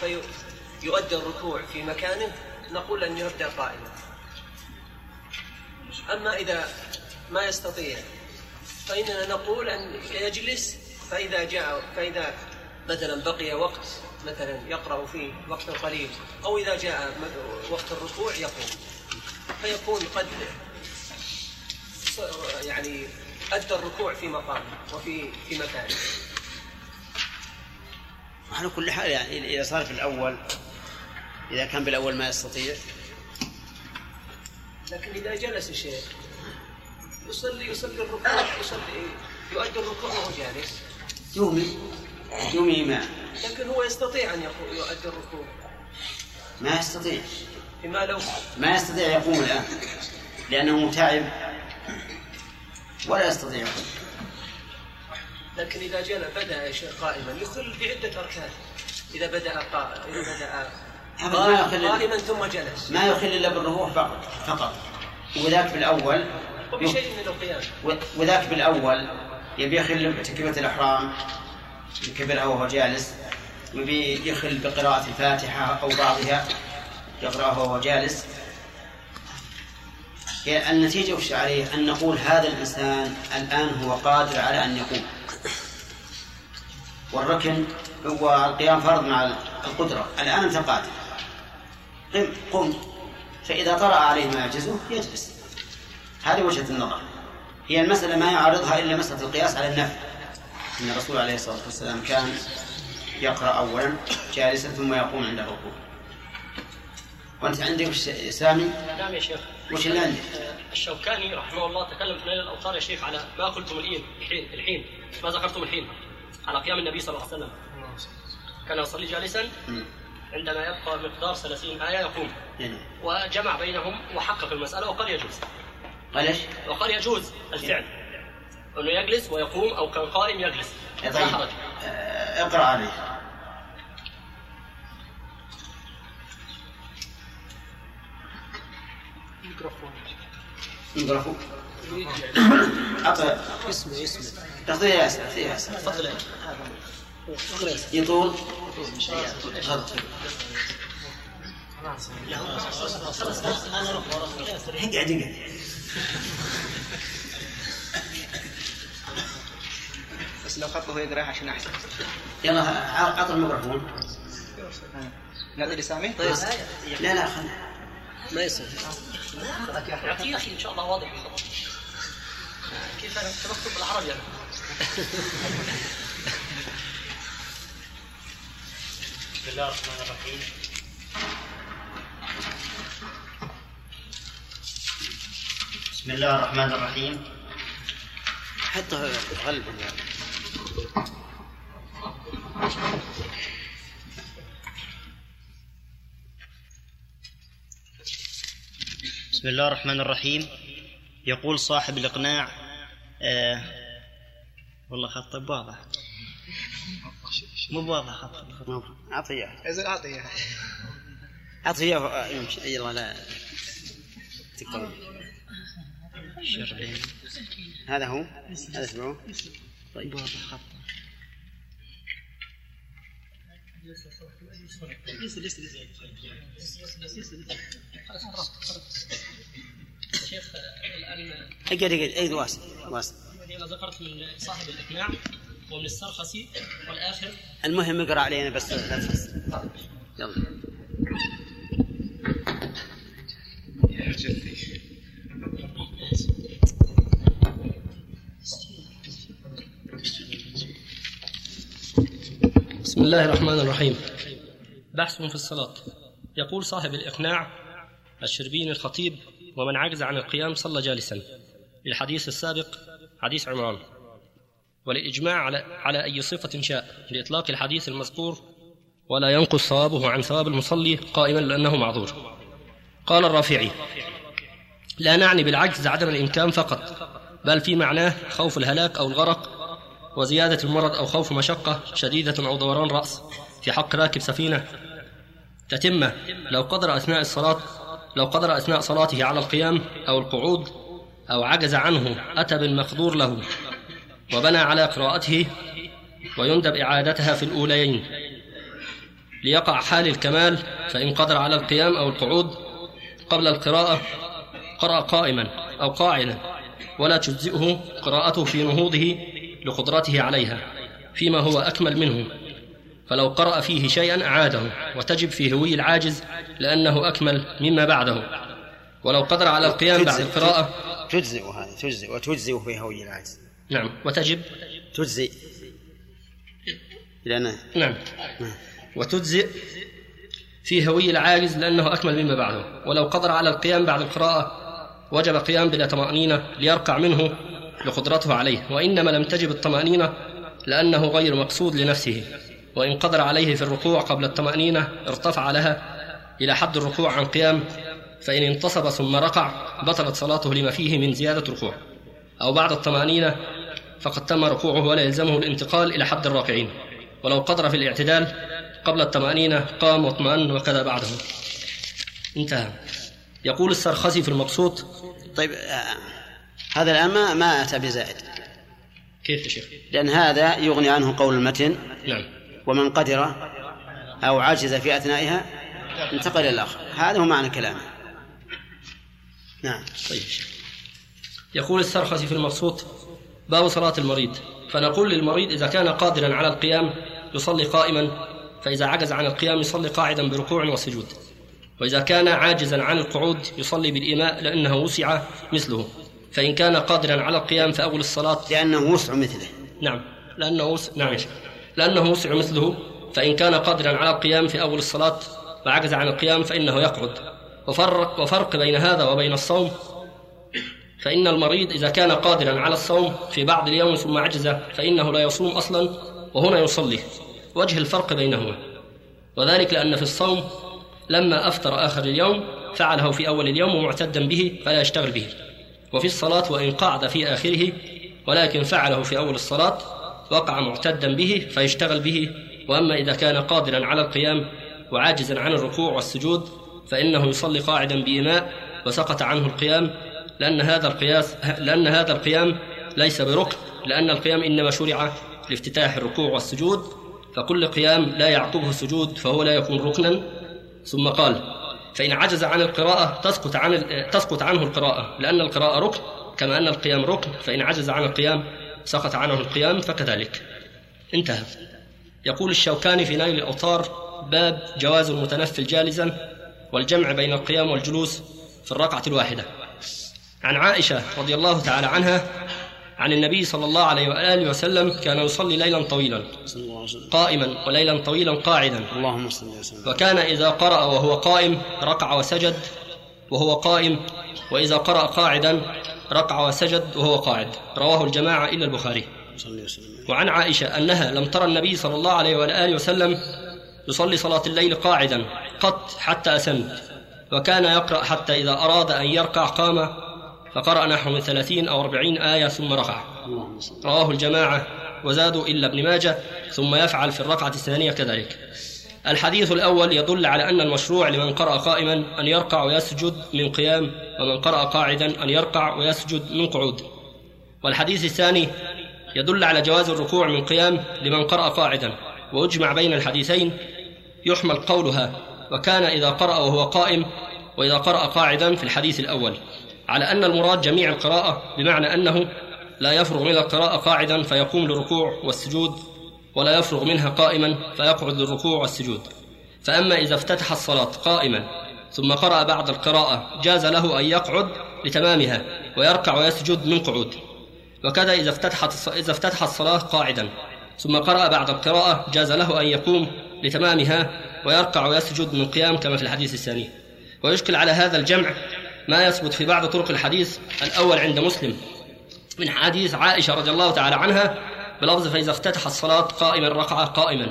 فيؤدي الركوع في مكانه نقول أن يبدأ قائما. أما إذا ما يستطيع فإننا نقول أن يجلس. فإذا جاء فإذا مثلا بقي وقت مثلا يقرأ فيه وقت قليل أو إذا جاء وقت الركوع يقوم. فيكون قد يعني أدى الركوع في مقامه وفي في مكانه على كل حال يعني إذا صار في الأول إذا كان بالأول ما يستطيع. لكن إذا جلس الشيخ يصلي يصلي الركوع يصلي يؤدي الركوع وهو جالس. يومي. يومي ما لكن هو يستطيع أن يؤدي الركوع. ما يستطيع. بما لو ما يستطيع يقوم الآن. لأنه تعب ولا يستطيع. يقوم لكن إذا جل بدأ شيء قائما يخل بعدة أركان. إذا بدأ قائما إذا بدأ هذا ما يخل قائما ثم جلس. ما يخل إلا بالركوع فقط. فقط. وذاك بالأول وبشيء من القيام. وذاك بالأول يبي يخل بتكبيرة الإحرام. يكبرها وهو جالس يخل بقراءة الفاتحة أو بعضها يقرأها وهو جالس. النتيجة وش عليه؟ أن نقول هذا الإنسان الآن هو قادر على أن يقوم. والركن هو القيام فرض مع القدرة. الآن أنت قادر. قم قم. فإذا طرأ عليه ما يعجزه يجلس. هذه وجهة النظر. هي المسألة ما يعارضها إلا مسألة القياس على النفي أن الرسول عليه الصلاة والسلام كان يقرأ أولا جالسا ثم يقوم عند الركوع وأنت عندك سامي نعم يا شيخ وش اللي عندك؟ آه، الشوكاني رحمه الله تكلم في نيل الاوطار يا شيخ على ما قلتم الحين الحين الحين ما ذكرتم الحين على قيام النبي صلى الله عليه وسلم كان يصلي جالسا. عندما يبقى مقدار 30 آية يقوم هنا. وجمع بينهم وحقق المسألة وقال يجوز قال إيش؟ وقال يجوز الفعل أنه يجلس ويقوم أو كان قائم يجلس. يا طيب. حرج آه، اقرأ عليه. ميكروفون. [COUGHS] اسمه اسمه. اعطيه ياسر اعطيه ياسر. تفضل يا يطول. غلط اقعد اقعد بس لو خطه يقرا عشان أحسن. يلا اعطي الميكروفون. نعطي لسامي لا لا خل ما يصير. أعطيه يا أخي إن شاء الله واضح. كيف أنا تمكتب بالعربي أنا؟ بسم الله الرحمن الرحيم. بسم الله الرحمن الرحيم. حتى غلب بسم الله الرحمن الرحيم. يقول صاحب الإقناع آه والله خط واضح. مو واضح خط أعطي اياها اعطيه إياه، يمشي. يلا لا. تكتب هذا هو؟ هذا تبعوه طيب واضح خط شيخ الآن اقعد اقعد اي واصل واصل أنا ذكرت من صاحب الإقناع ومن السرخسي والآخر المهم اقرا علينا بس لا تحس يلا بسم الله الرحمن الرحيم. بحث في الصلاة. يقول صاحب الإقناع الشربيني الخطيب ومن عجز عن القيام صلى جالسا. للحديث السابق حديث عمران. والإجماع على على أي صفة شاء لإطلاق الحديث المذكور ولا ينقص ثوابه عن ثواب المصلي قائما لأنه معذور. قال الرافعي لا نعني بالعجز عدم الإمكان فقط بل في معناه خوف الهلاك أو الغرق وزيادة المرض أو خوف مشقة شديدة أو دوران رأس في حق راكب سفينة تتمة لو قدر أثناء الصلاة لو قدر أثناء صلاته على القيام أو القعود أو عجز عنه أتى بالمقدور له وبنى على قراءته ويندب إعادتها في الأوليين ليقع حال الكمال فإن قدر على القيام أو القعود قبل القراءة قرأ قائما أو قاعدا ولا تجزئه قراءته في نهوضه لقدرته عليها فيما هو أكمل منه. فلو قرأ فيه شيئا أعاده وتجب في هوي العاجز لأنه أكمل مما بعده. ولو قدر على القيام بعد القراءة تجزئ هذا تجزئ وتجزئ في هوي العاجز. نعم وتجب تجزئ. لأن نعم. وتجزئ في هوي العاجز لأنه أكمل مما بعده. ولو قدر على القيام بعد القراءة وجب قيام بلا طمأنينة ليركع منه لقدرته عليه وإنما لم تجب الطمأنينة لأنه غير مقصود لنفسه وإن قدر عليه في الركوع قبل الطمأنينة ارتفع لها إلى حد الركوع عن قيام فإن انتصب ثم ركع بطلت صلاته لما فيه من زيادة ركوع أو بعد الطمأنينة فقد تم ركوعه ولا يلزمه الانتقال إلى حد الراكعين. ولو قدر في الاعتدال قبل الطمأنينة قام واطمأن وكذا بعده. انتهى. يقول السرخسي في المبسوط طيب آه، هذا الآن ما, ما أتى بزائد. كيف يا شيخ؟ لأن هذا يغني عنه قول المتن. نعم. ومن قدر أو عجز في أثنائها انتقل إلى الآخر. هذا هو معنى كلامه. نعم. طيب. يقول السرخسي في المبسوط باب صلاة المريض. فنقول للمريض إذا كان قادرا على القيام يصلي قائما فإذا عجز عن القيام يصلي قاعدا بركوع وسجود. وإذا كان عاجزا عن القعود يصلي بالإيماء لأنه وسع مثله. فإن كان قادرا على القيام فأول الصلاة لأنه وسع مثله. نعم. لأنه وسع نعم يا شيخ. لأنه وسع مثله فإن كان قادرا على القيام في أول الصلاة وعجز عن القيام فإنه يقعد. وفرق وفرق بين هذا وبين الصوم. فإن المريض إذا كان قادرا على الصوم في بعض اليوم ثم عجز فإنه لا يصوم أصلا وهنا يصلي. وجه الفرق بينهما. وذلك لأن في الصوم لما أفطر آخر اليوم فعله في أول اليوم معتدا به فلا يشتغل به. وفي الصلاة وإن قعد في آخره ولكن فعله في أول الصلاة وقع معتدا به فيشتغل به. وأما إذا كان قادرا على القيام وعاجزا عن الركوع والسجود فإنه يصلي قاعدا بإيماء وسقط عنه القيام لأن هذا القياس لأن هذا القيام ليس بركن لأن القيام إنما شرع لافتتاح الركوع والسجود فكل قيام لا يعقبه سجود فهو لا يكون ركنا. ثم قال فإن عجز عن القراءة تسقط عن تسقط عنه القراءة لأن القراءة ركن كما أن القيام ركن فإن عجز عن القيام سقط عنه القيام فكذلك. انتهى. يقول الشوكاني في نيل الأوطار باب جواز المتنفل جالسا والجمع بين القيام والجلوس في الركعة الواحدة. عن عائشة رضي الله تعالى عنها عن النبي صلى الله عليه وآله وسلم كان يصلي ليلا طويلا قائما وليلا طويلا قاعدا. اللهم صل وسلم وكان إذا قرأ وهو قائم ركع وسجد وهو قائم وإذا قرأ قاعدا ركع وسجد وهو قاعد. رواه الجماعة إلا البخاري. وعن عائشة أنها لم ترى النبي صلى الله عليه وآله وسلم يصلي صلاة الليل قاعدا قط حتى أسن وكان يقرأ حتى إذا أراد أن يركع قام فقرأ نحو من ثلاثين أو أربعين آية ثم ركع رواه الجماعة وزادوا إلا ابن ماجة ثم يفعل في الركعة الثانية كذلك. الحديث الأول يدل على أن المشروع لمن قرأ قائما أن يركع ويسجد من قيام ومن قرأ قاعدا أن يركع ويسجد من قعود. والحديث الثاني يدل على جواز الركوع من قيام لمن قرأ قاعدا. وأجمع بين الحديثين يحمل قولها. وكان إذا قرأ وهو قائم وإذا قرأ قاعدا في الحديث الأول. على أن المراد جميع القراءة بمعنى أنه لا يفرغ من القراءة قاعدا فيقوم للركوع والسجود ولا يفرغ منها قائما فيقعد للركوع والسجود. فأما إذا افتتح الصلاة قائما ثم قرأ بعد القراءة جاز له أن يقعد لتمامها ويركع ويسجد من قعود. وكذا إذا افتتحت إذا افتتح الصلاة قاعدا ثم قرأ بعد القراءة جاز له أن يقوم لتمامها ويركع ويسجد من قيام كما في الحديث الثاني ويشكل على هذا الجمع ما يثبت في بعض طرق الحديث الأول عند مسلم من حديث عائشة رضي الله تعالى عنها بلفظ فإذا افتتح الصلاة قائما ركعة قائما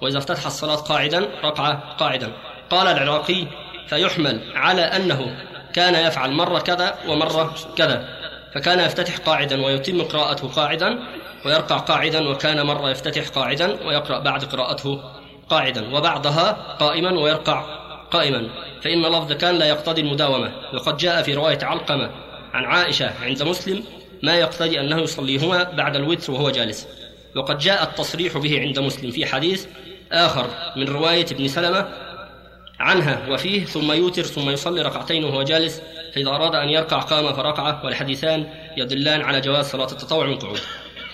وإذا افتتح الصلاة قاعدا ركعة قاعدا. قال العراقي فيحمل على أنه كان يفعل مرة كذا ومرة كذا فكان يفتتح قاعدا ويتم قراءته قاعدا ويركع قاعدا وكان مرة يفتتح قاعدا ويقرأ بعد قراءته قاعدا وبعضها قائما ويركع قائما فإن لفظ كان لا يقتضي المداومة. وقد جاء في رواية علقمة عن عائشة عند مسلم ما يقتضي أنه يصليهما بعد الوتر وهو جالس. وقد جاء التصريح به عند مسلم في حديث آخر من رواية ابن سلمة عنها وفيه ثم يوتر ثم يصلي ركعتين وهو جالس فإذا أراد أن يركع قام فركعة والحديثان يدلان على جواز صلاة التطوع من قعود.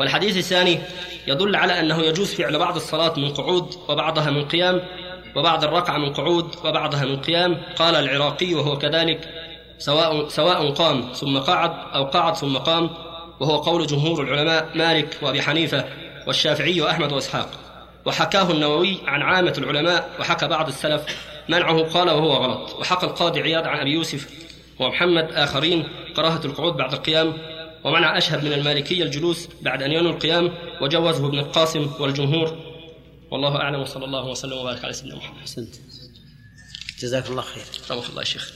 والحديث الثاني يدل على أنه يجوز فعل بعض الصلاة من قعود وبعضها من قيام وبعض الركعة من قعود وبعضها من قيام. قال العراقي وهو كذلك. سواء سواء قام ثم قعد أو قعد ثم قام. وهو قول جمهور العلماء مالك وأبي حنيفة والشافعي وأحمد وإسحاق. وحكاه النووي عن عامة العلماء وحكى بعض السلف. منعه قال وهو غلط. وحكى القاضي عياض عن أبي يوسف ومحمد آخرين. كراهة القعود بعد القيام. ومنع أشهب من المالكية الجلوس بعد أن ينوي القيام. وجوزه ابن القاسم والجمهور. والله أعلم وصلى الله وسلم وبارك على سيدنا محمد. أحسنت. جزاك الله خير. رحمه الله يا شيخ.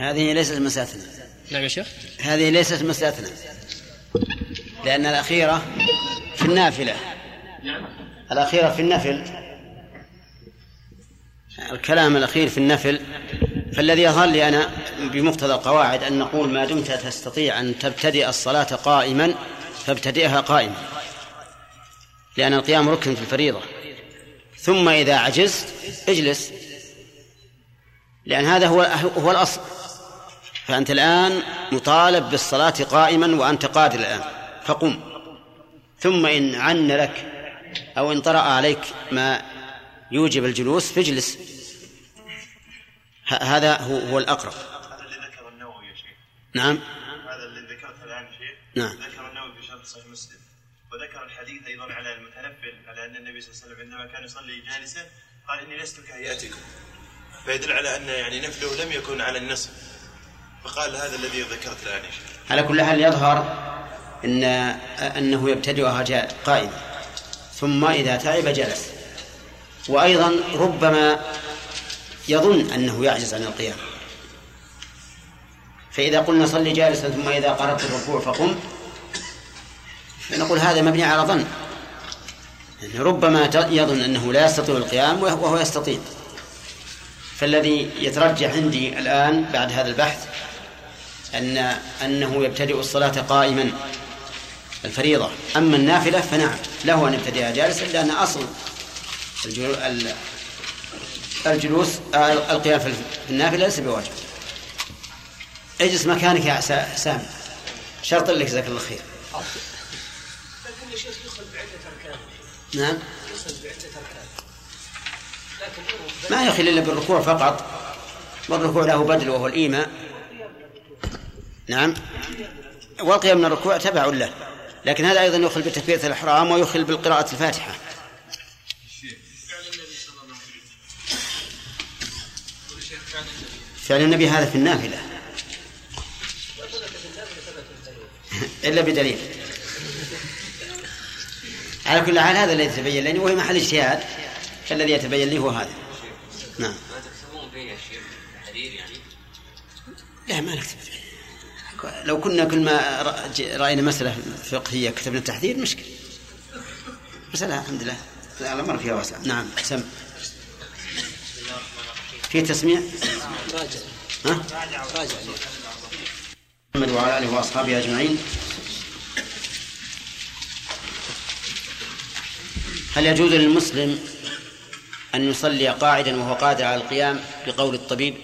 هذه ليست مسألتنا نعم يا شيخ. هذه ليست مسألتنا لأن الأخيرة في النافلة. الأخيرة في النفل. الكلام الأخير في النفل. فالذي يظهر لي أنا بمقتضى القواعد أن نقول ما دمت تستطيع أن تبتدئ الصلاة قائما فابتدئها قائما. لأن القيام ركن في الفريضة. ثم إذا عجزت اجلس. لأن هذا هو هو الأصل. فأنت الآن مطالب بالصلاة قائما وأنت قادر الآن. فقم. ثم إن عن لك أو إن طرأ عليك ما يوجب الجلوس فاجلس. هذا هو, هو الأقرب. هذا اللي ذكر النووي يا شيخ. نعم. هذا اللي ذكرته الآن شيخ. نعم. ذكر النووي في شرح صحيح مسلم. أن النبي صلى الله عليه وسلم عندما كان يصلي جالسا قال إني لست كهيئتكم. فيدل على أن يعني نفله لم يكن على النصف فقال هذا الذي ذكرت الآن على كل حال يظهر إن أنه يبتدئها جاء قائما ثم إذا تعب جلس. وأيضا ربما يظن أنه يعجز عن القيام. فإذا قلنا صلي جالسا ثم إذا قربت الركوع فقم فنقول هذا مبني على ظن. يعني ربما يظن أنه لا يستطيع القيام وهو يستطيع. فالذي يترجح عندي الآن بعد هذا البحث أن أنه يبتدئ الصلاة قائما الفريضة. أما النافلة فنعم له أن يبتدئها جالسا لأن أصل الجلو- الجلوس آه، القيام في النافلة ليس بواجب. اجلس مكانك يا سا- سامي. شرط لك جزاك الله خير. لكن يا شيخ نعم. ما يخل إلا بالركوع فقط. والركوع له بدل وهو الإيماء. نعم. والقيام من الركوع تبع له. لكن هذا أيضا يخل بتكبيرة الإحرام ويخل بالقراءة الفاتحة. فعل النبي هذا في النافلة. [LAUGHS] إلا بدليل. على كل حال هذا الذي يتبين لي وهي محل اجتهاد. فالذي يتبين لي هو هذا. نعم. ما تكتبون فيه يا شيخ؟ حديث يعني؟ لا ما نكتب لو كنا كل ما رأينا مسألة فقهية كتبنا التحذير مشكلة. مسألة الحمد لله. لا الأمر فيها واسع. نعم سم. في تسميع؟ راجع. ها؟ راجع. محمد وعلى آله وأصحابه أجمعين. هل يجوز للمسلم أن يصلي قاعدا وهو قادر على القيام بقول الطبيب؟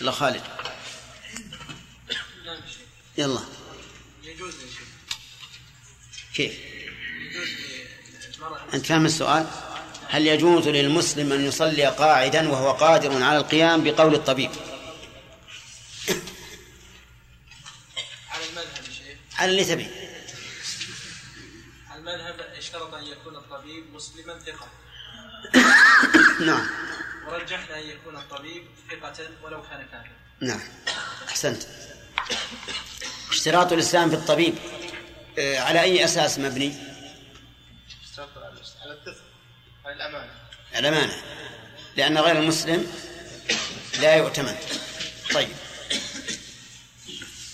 لا خالد. يلا. يجوز كيف؟ أنت فاهم السؤال؟ هل يجوز للمسلم أن يصلي قاعدا وهو قادر على القيام بقول الطبيب؟ على المذهب على اللي تبي مسلما ثقة. [COUGHS] نعم. ورجحنا أن يكون الطبيب ثقة ولو كان كافرا. نعم. أحسنت. اشتراط الإسلام في الطبيب آه، على أي أساس مبني؟ على الدفء على الأمانة. الأمانة. لأن غير المسلم لا يؤتمن. طيب.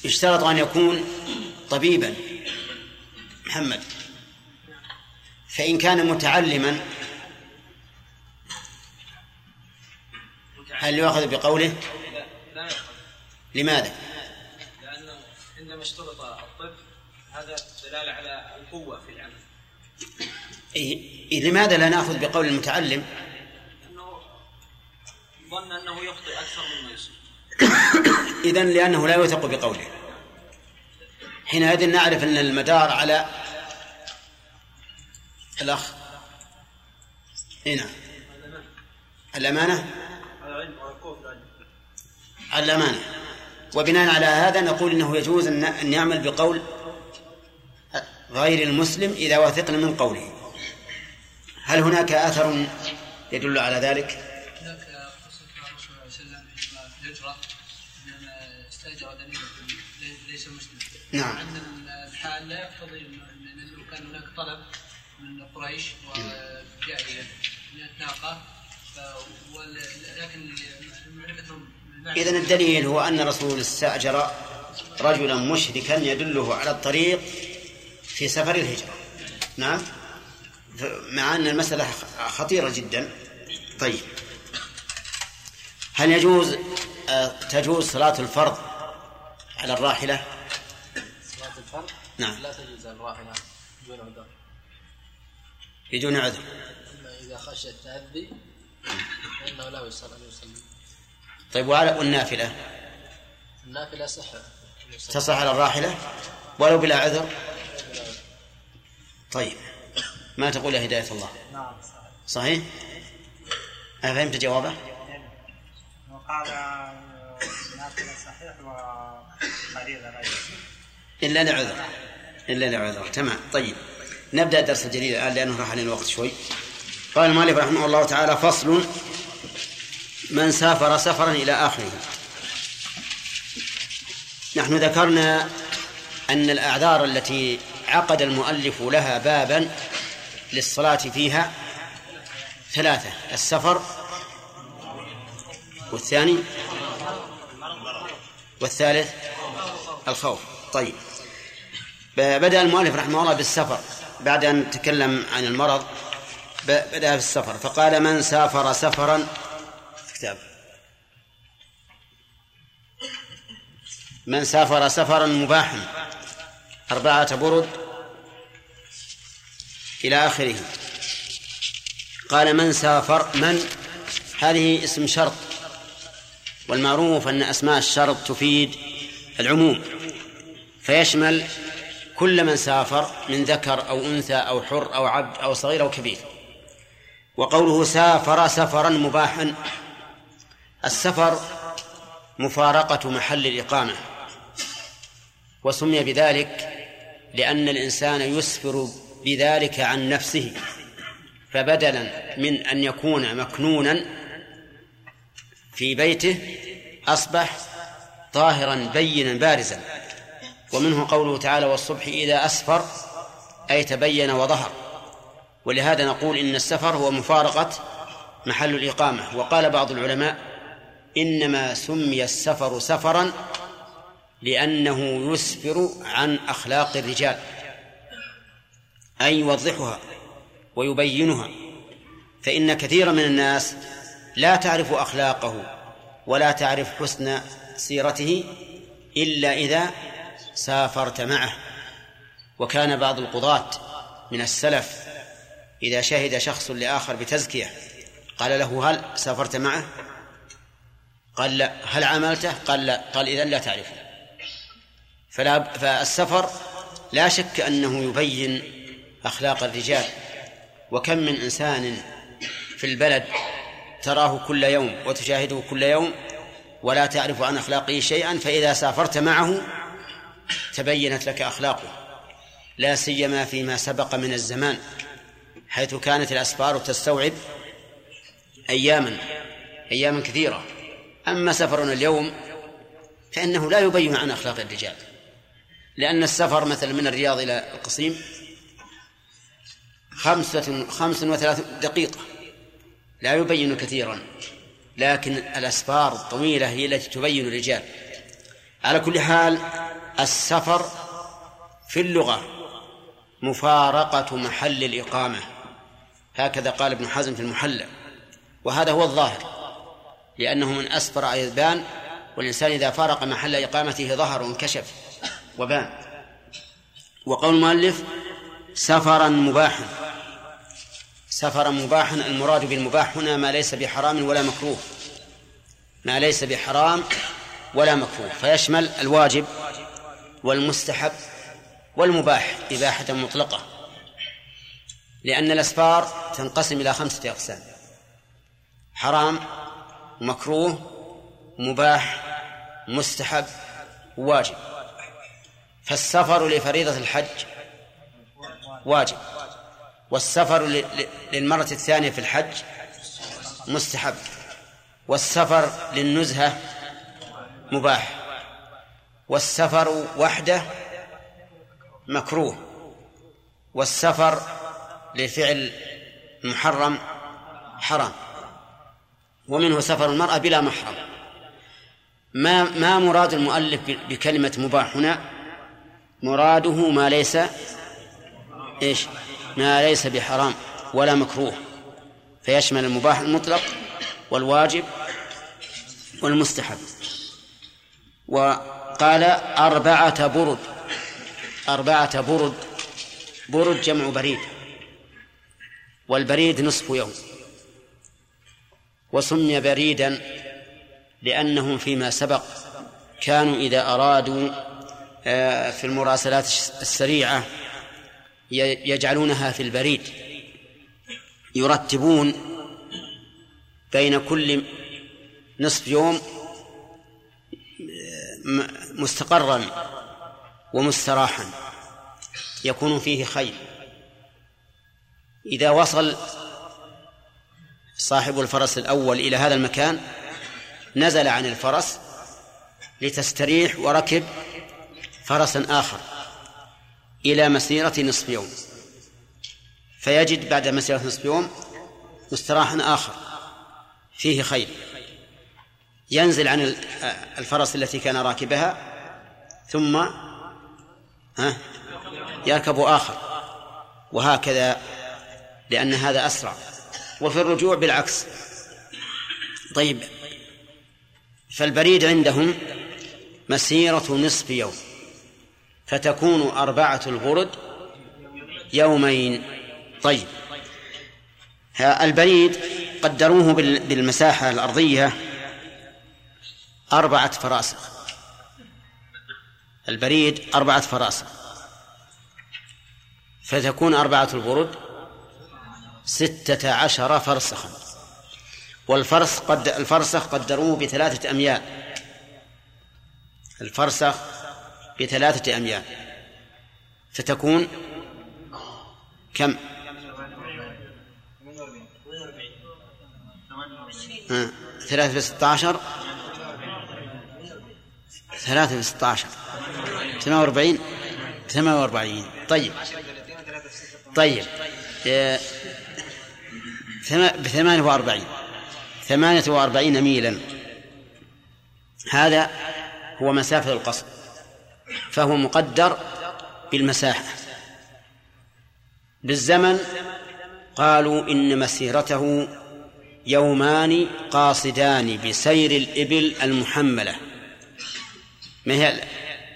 يشترط أن يكون طبيبا. محمد. فإن كان متعلما هل يؤخذ بقوله؟ لماذا؟ لأنه عندما اشترط الطب هذا دلالة على القوة في العمل. إيه لماذا لا نأخذ بقول المتعلم؟ أنه ظن أنه يخطئ أكثر مما يصيب إذا لأنه لا يوثق بقوله. حينئذ نعرف أن المدار على الأخ. هنا الأمانة؟ العلم والقوة في العلم على الأمانة. وبناء على هذا نقول إنه يجوز أن يعمل بقول غير المسلم إذا وثقنا من قوله. هل هناك أثر يدل على ذلك؟ هناك قصة الرسول صلى الله عليه وسلم عندما الهجرة عندما استأجر دليل ليس مسلم نعم. أن الحال لا يقتضي أنه كان هناك طلب. قريش من الناقة. ف- ول- لكن معرفتهم إذا الدليل هو أن الرسول استأجر رجلا مشركا يدله على الطريق في سفر الهجرة. نعم؟ مع أن المسألة خطيرة جدا. طيب. هل يجوز آه، تجوز صلاة الفرض على الراحلة؟ صلاة الفرض؟ نعم. لا تجوز الراحلة. دون عذر. بدون عذر. إذا خشي التأذي فإنه لا يصلي أن يصلي. طيب وعلى والنافلة؟ النافلة صحة. تصح على الراحلة؟ ولو بلا عذر؟ طيب. ما تقول يا هداية الله؟ نعم. صحيح؟ صحيح أفهمت جوابه؟ وقال نافلة صحيح وفريضة غير إلا لعذر. إلا لعذر. تمام. طيب. نبدأ الدرس الجديد الآن لأنه راح علينا الوقت شوي. قال المؤلف رحمه الله تعالى فصل من سافر سفرا إلى آخره. نحن ذكرنا أن الأعذار التي عقد المؤلف لها بابا للصلاة فيها ثلاثة السفر والثاني والثالث الخوف. طيب بدأ المؤلف رحمه الله بالسفر. بعد أن تكلم عن المرض بدأ بالسفر فقال من سافر سفرا؟ كتاب. من سافر سفرا مباحا أربعة برد إلى آخره. قال من سافر من؟ هذه اسم شرط والمعروف أن أسماء الشرط تفيد العموم فيشمل كل من سافر من ذكر أو أنثى أو حر أو عبد أو صغير أو كبير. وقوله سافر سفرا مباحا. السفر مفارقة محل الإقامة. وسمي بذلك لأن الإنسان يسفر بذلك عن نفسه. فبدلا من أن يكون مكنونا في بيته أصبح ظاهرا بينا بارزا. ومنه قوله تعالى والصبح إذا أسفر أي تبين وظهر. ولهذا نقول إن السفر هو مفارقة محل الإقامة. وقال بعض العلماء إنما سمي السفر سفرا لأنه يسفر عن أخلاق الرجال أي يوضحها ويبينها. فإن كثيرا من الناس لا تعرف أخلاقه ولا تعرف حسن سيرته إلا إذا سافرت معه. وكان بعض القضاة من السلف إذا شهد شخص لآخر بتزكية. قال له هل سافرت معه؟ قال لا. هل عملته؟ قال لا. قال إذن لا تعرفه. فلا فالسفر لا شك أنه يبين أخلاق الرجال. وكم من إنسان في البلد تراه كل يوم وتشاهده كل يوم ولا تعرف عن أخلاقه شيئا فإذا سافرت معه تبينت لك أخلاقه لا سيما فيما سبق من الزمان حيث كانت الأسفار تستوعب أياما أياما كثيرة. أما سفرنا اليوم فإنه لا يبين عن أخلاق الرجال لأن السفر مثلا من الرياض إلى القصيم خمسة خمس وثلاث دقيقة لا يبين كثيرا لكن الأسفار الطويلة هي التي تبين الرجال. على كل حال السفر في اللغة مفارقة محل الإقامة. هكذا قال ابن حزم في المحلى وهذا هو الظاهر لأنه من أسفر أيضان والإنسان إذا فارق محل إقامته ظهر وانكشف وبان. وقول المؤلف سفرا مباحا. سفرا مباحا المراد بالمباح هنا ما ليس بحرام ولا مكروه. ما ليس بحرام ولا مكروه. فيشمل الواجب والمستحب والمباح إباحة مطلقة. لأن الأسفار تنقسم إلى خمسة أقسام. حرام مكروه مباح مستحب واجب. فالسفر لفريضة الحج واجب. والسفر للمرة الثانية في الحج مستحب. والسفر للنزهة مباح. والسفر وحده مكروه والسفر لفعل محرم حرام ومنه سفر المرأة بلا محرم. ما ما مراد المؤلف بكلمة مباح هنا؟ مراده ما ليس إيش؟ ما ليس بحرام ولا مكروه. فيشمل المباح المطلق والواجب والمستحب. وقال أربعة برد. أربعة برد. برد جمع بريد. والبريد نصف يوم. وسمي بريدا لأنهم فيما سبق كانوا إذا أرادوا آه، في المراسلات السريعة يجعلونها في البريد. يرتبون بين كل نصف يوم آه، مستقرا ومستراحا. يكون فيه خير. إذا وصل صاحب الفرس الأول إلى هذا المكان نزل عن الفرس لتستريح وركب فرسا آخر إلى مسيرة نصف يوم. فيجد بعد مسيرة نصف يوم مستراحا آخر. فيه خير. ينزل عن الفرس التي كان راكبها ثم ها يركب آخر. وهكذا لأن هذا أسرع. وفي الرجوع بالعكس. طيب فالبريد عندهم مسيرة نصف يوم. فتكون أربعة الغرد يومين. طيب البريد قدروه بالمساحة الأرضية. أربعة فراسخ. البريد أربعة فراسخ. فتكون أربعة الغرد ستة عشر فرسخا. والفرس قد الفرسخ قدروه بثلاثة أميال. الفرسخ بثلاثة أميال. فتكون كم؟ ثلاثة في ستة عشر. ثلاثة في ستة عشر. ثمانية وأربعين؟ ثمانية وأربعين. طيب. طيب. بثمانية وأربعين. ثمانية وأربعين ميلا. هذا هو مسافة القصر. فهو مقدر بالمساحة. بالزمن قالوا إن مسيرته يومان قاصدان بسير الإبل المحملة. ما هي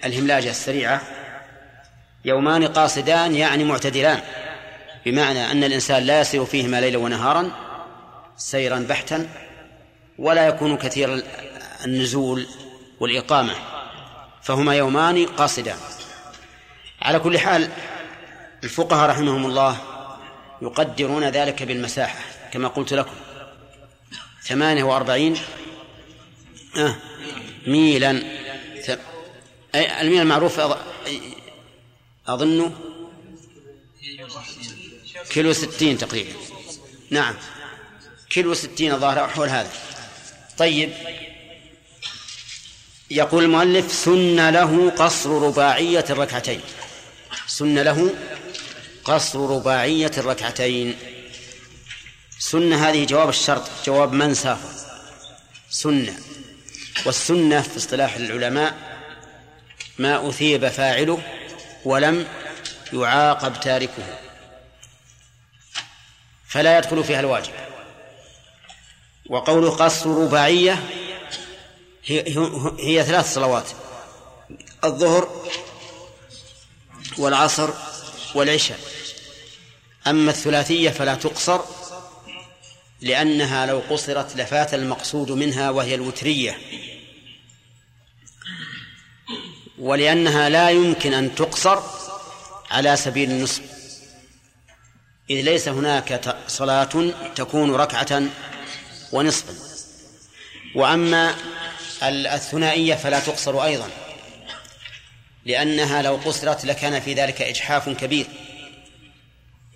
الهملاجة السريعة. يومان قاصدان يعني معتدلان بمعنى أن الإنسان لا يسير فيهما ليلا ونهارا سيرا بحتا ولا يكون كثير النزول والإقامة فهما يومان قاصدان. على كل حال الفقهاء رحمهم الله يقدرون ذلك بالمساحة كما قلت لكم. ثمانية وأربعين آه ميلا. الميل المعروف أظنه كيلو ستين تقريبا. نعم. كيلو ستين الظاهر حول هذا. طيب. يقول المؤلف سن له قصر رباعية الركعتين. سن له قصر رباعية الركعتين. سن هذه جواب الشرط جواب من سافر. سنة. والسنة في اصطلاح العلماء ما أثيب فاعله ولم يعاقب تاركه. فلا يدخل فيها الواجب. وقوله قصر رباعية هي, هي ثلاث صلوات. الظهر والعصر والعشاء. أما الثلاثية فلا تقصر لأنها لو قصرت لفات المقصود منها وهي الوترية. ولأنها لا يمكن أن تقصر على سبيل النصف إذ ليس هناك صلاة تكون ركعة ونصفا. وأما الثنائية فلا تقصر أيضا لأنها لو قصرت لكان في ذلك إجحاف كبير.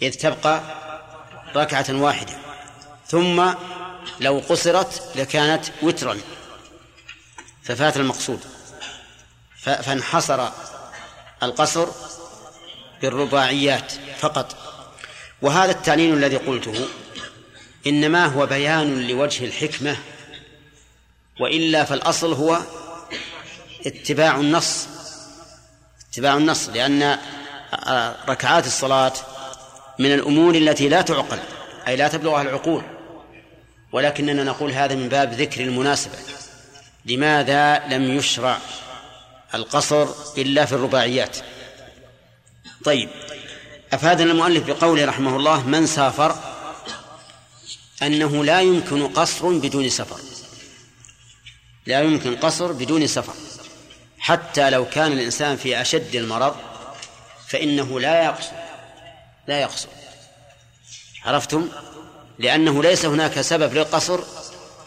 إذ تبقى ركعة واحدة. ثم لو قصرت لكانت وترا. ففات المقصود. فانحصر القصر بالرباعيات فقط. وهذا التعليل الذي قلته إنما هو بيان لوجه الحكمة وإلا فالأصل هو اتباع النص اتباع النص لأن ركعات الصلاة من الأمور التي لا تعقل أي لا تبلغها العقول. ولكننا نقول هذا من باب ذكر المناسبة لماذا لم يشرع؟ القصر إلا في الرباعيات. طيب أفادنا المؤلف بقوله رحمه الله من سافر أنه لا يمكن قصر بدون سفر. لا يمكن قصر بدون سفر. حتى لو كان الإنسان في أشد المرض فإنه لا يقصر لا يقصر. عرفتم؟ لأنه ليس هناك سبب للقصر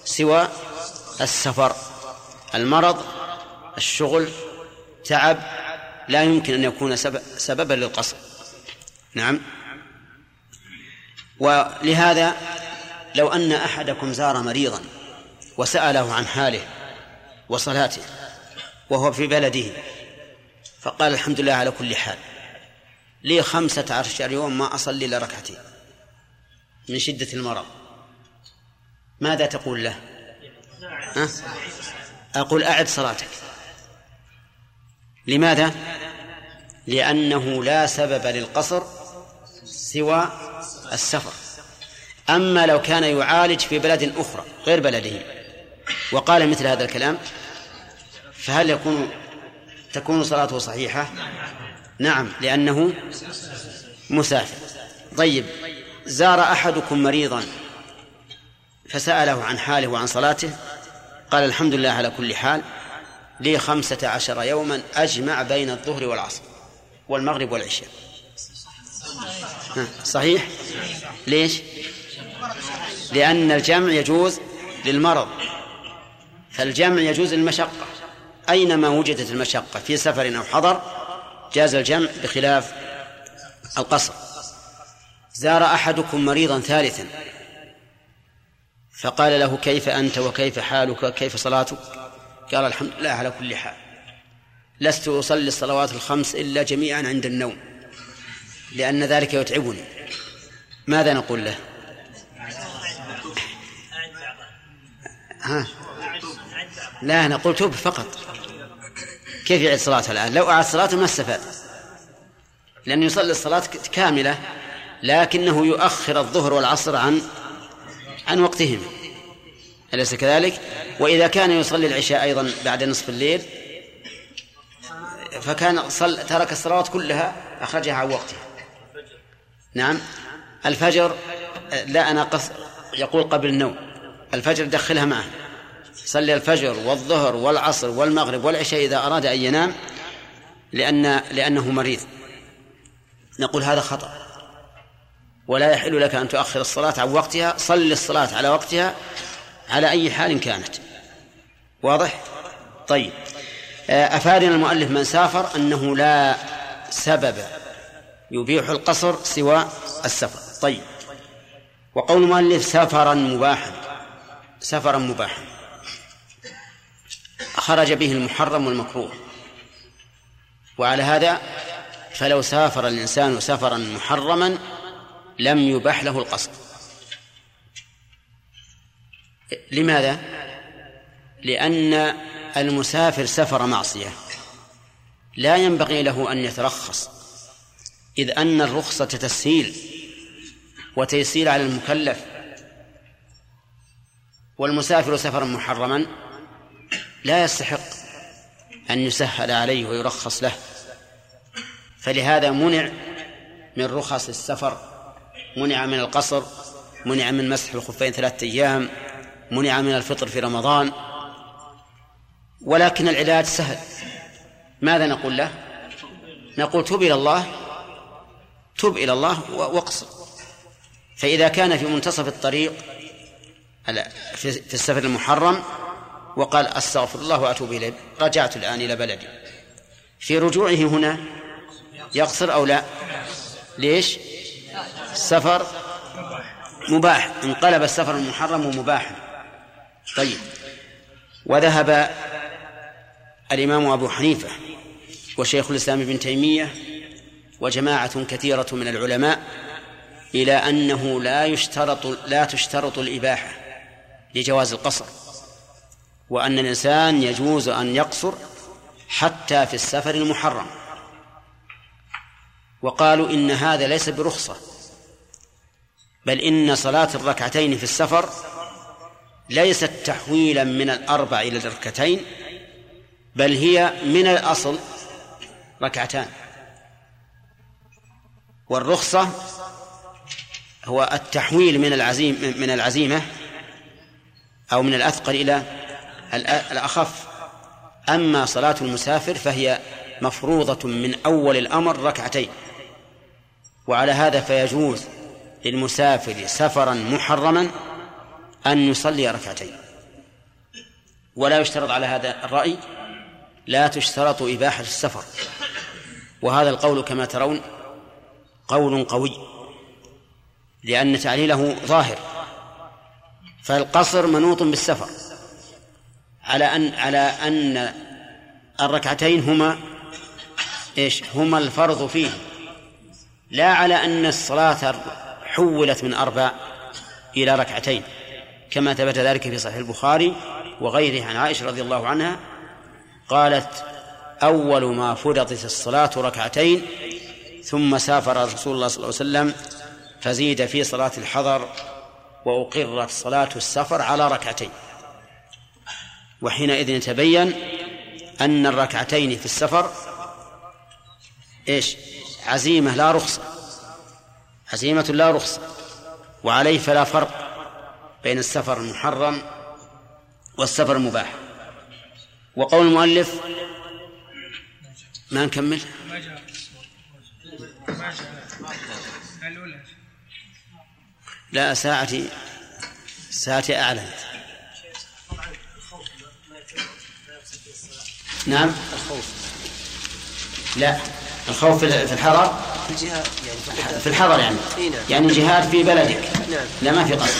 سوى السفر. المرض الشغل تعب لا يمكن أن يكون سبب سببا للقصر. نعم. ولهذا لو أن أحدكم زار مريضا وسأله عن حاله وصلاته وهو في بلده فقال الحمد لله على كل حال لي خمسة عشر يوم ما أصلي إلا ركعتين من شدة المرض. ماذا تقول له؟ أقول أعد صلاتك. لماذا؟ لأنه لا سبب للقصر سوى السفر. أما لو كان يعالج في بلد أخرى غير بلده وقال مثل هذا الكلام فهل يكون تكون صلاته صحيحة؟ نعم لأنه مسافر. طيب زار أحدكم مريضا فسأله عن حاله وعن صلاته قال الحمد لله على كل حال لي خمسة عشر يوما أجمع بين الظهر والعصر والمغرب والعشاء. صحيح؟ ليش؟ لأن الجمع يجوز للمرض. فالجمع يجوز للمشقة. أينما وجدت المشقة في سفر أو حضر جاز الجمع بخلاف القصر. زار أحدكم مريضا ثالثا فقال له كيف أنت وكيف حالك كيف صلاتك؟ قال الحمد لله على كل حال. لست أصلي الصلوات الخمس إلا جميعا عند النوم لأن ذلك يتعبني. ماذا نقول له؟ ها؟ لا نقول توب فقط. كيف يعيد صلاته الآن؟ لو أعاد صلاته ما استفاد. لأنه يصلي الصلاة كاملة لكنه يؤخر الظهر والعصر عن عن وقتهما أليس كذلك؟ وإذا كان يصلي العشاء أيضا بعد نصف الليل فكان صل ترك الصلوات كلها أخرجها عن وقتها. نعم. الفجر لا أنا قص يقول قبل النوم. الفجر دخلها معه. صلي الفجر والظهر والعصر والمغرب والعشاء إذا أراد أن ينام لأن لأنه مريض. نقول هذا خطأ. ولا يحل لك أن تؤخر الصلاة عن وقتها. صل الصلاة على وقتها. على أي حال كانت. واضح؟ طيب. أفادنا المؤلف من سافر أنه لا سبب يبيح القصر سوى السفر. طيب. وقول المؤلف سفرا مباحا. سفرا مباحا. خرج به المحرم والمكروه. وعلى هذا فلو سافر الإنسان سفرا محرما لم يبح له القصد لماذا؟ لأن المسافر سفر معصية. لا ينبغي له أن يترخص. إذ أن الرخصة تسهيل وتيسير على المكلف. والمسافر سفرا محرما لا يستحق أن يسهل عليه ويرخص له. فلهذا منع من رخص السفر منع من القصر منع من مسح الخفين ثلاثة أيام. منع من الفطر في رمضان ولكن العلاج سهل. ماذا نقول له؟ نقول تب إلى الله تب إلى الله واقصر فإذا كان في منتصف الطريق في السفر المحرم وقال أستغفر الله وأتوب إليه رجعت الآن إلى بلدي. في رجوعه هنا يقصر أو لا؟ ليش؟ السفر مباح. انقلب السفر المحرم مباحا. طيب. وذهب الإمام أبو حنيفة وشيخ الإسلام ابن تيمية وجماعة كثيرة من العلماء إلى أنه لا يشترط لا تشترط الإباحة لجواز القصر وأن الإنسان يجوز أن يقصر حتى في السفر المحرم. وقالوا إن هذا ليس برخصة بل إن صلاة الركعتين في السفر ليست تحويلا من الأربع إلى الركعتين بل هي من الأصل ركعتان. والرخصة هو التحويل من العزيم من العزيمة أو من الأثقل إلى الأخف. أما صلاة المسافر فهي مفروضة من أول الأمر ركعتين. وعلى هذا فيجوز للمسافر سفرا محرما أن يصلي ركعتين. ولا يشترط على هذا الرأي لا تشترط إباحة السفر. وهذا القول كما ترون قول قوي لأن تعليله ظاهر. فالقصر منوط بالسفر. على أن على أن الركعتين هما إيش؟ هما الفرض فيه. لا على أن الصلاة حولت من أربع إلى ركعتين. كما ثبت ذلك في صحيح البخاري وغيره عن عائشة رضي الله عنها قالت أول ما فرضت الصلاة ركعتين ثم سافر رسول الله صلى الله عليه وسلم فزيد في صلاة الحضر وأقرت صلاة السفر على ركعتين. وحينئذ يتبين أن الركعتين في السفر إيش؟ عزيمة لا رخصة عزيمة لا رخصة وعليه فلا فرق. بين السفر المحرم والسفر المباح. وقول المؤلف ما نكمل؟ لا ساعتي ساعتي أعلنت نعم؟ الخوف لا. الخوف في الحضر في الجهاد يعني في الحضر يعني. نعم. يعني جهاد في بلدك؟ نعم. لا ما في قصد.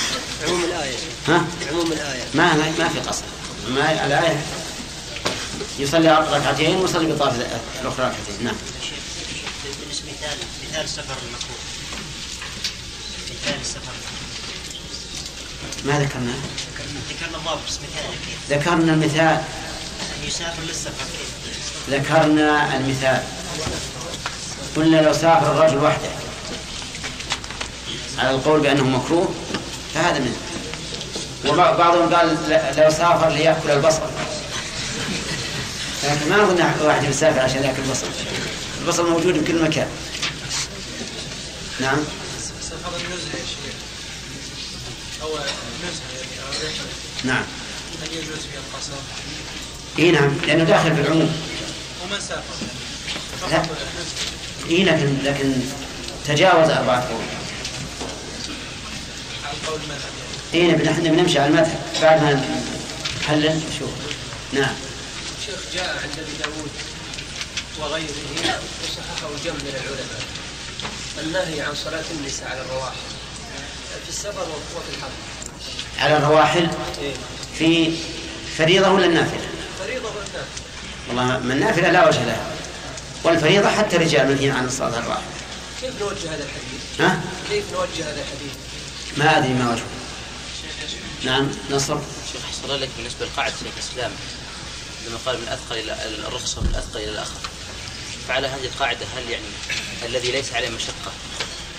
عموم الآية. ها؟ عموم الآية. ما ما في قصد. ما الآية؟ يصلي ركعتين ويصلي بطاف الأخرى ركعتين نعم. بالنسبة مثال مثال السفر المكروه. مثال السفر ما ذكرنا؟ ذكرنا بس مثال ذكرنا المثال. يسافر للسفر ذكرنا المثال. قلنا لو سافر الرجل وحده على القول بأنه مكروه فهذا منه وبعضهم قال لو سافر ليأكل البصل. لكن ما أظن واحد يسافر عشان يأكل البصل. البصل موجود في كل مكان. نعم؟ سفر النزهة يا شيخ أو يعني نعم. هل يجوز فيها القصر؟ إي نعم لأنه داخل في العموم. ومن سافر؟ لا. اي لكن لكن تجاوز أربعة قرون اي نحن بنمشي على المذهب بعد ما نحلل. شوف. نعم. شيخ جاء عند أبي داود وغيره وصححه جمع من العلماء. النهي عن صلاة النساء على الرواحل. في السفر وفي الحضر على الرواحل؟ إيه؟ في فريضة ولا النافلة؟ فريضة والله من نافلة لا وجه لها. والفريضة حتى الرجال منهين عن الصلاة الراحلة كيف نوجه هذا الحديث؟ ها؟ كيف نوجه هذا الحديث؟ ما أدري ما وجهه نعم نصر. شيخ أحسن لك بالنسبة لقاعدة شيخ الإسلام. لما قال من أثقل إلى الرخصة من أثقل إلى الآخر. فعلى هذه القاعدة هل يعني الذي ليس عليه مشقة؟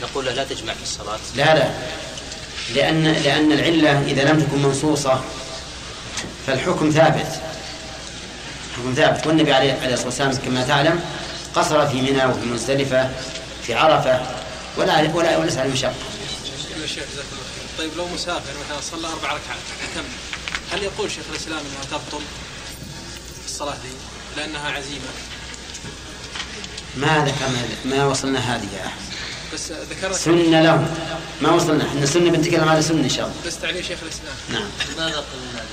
نقول له لا تجمع في الصلاة. لا لا. لأن لأن العلة إذا لم تكن منصوصة فالحكم ثابت. حكم ثابت. والنبي عليه عليه الصلاة والسلام كما تعلم قصر في منى وفي مزدلفة في عرفة ولا ولا وليس عليه مشقة شيخ جزاك الله خير طيب لو مسافر مثلا صلى أربع ركعات كم هل يقول شيخ الإسلام إنها تبطل الصلاة دي لأنها عزيمة؟ ما ذكرنا ما وصلنا هذه يا أحمد. بس ذكرت سنة له ما وصلنا. إحنا سنة بنتكلم على سنة إن شاء الله. بس تعليل شيخ الإسلام. نعم. لماذا قلنا؟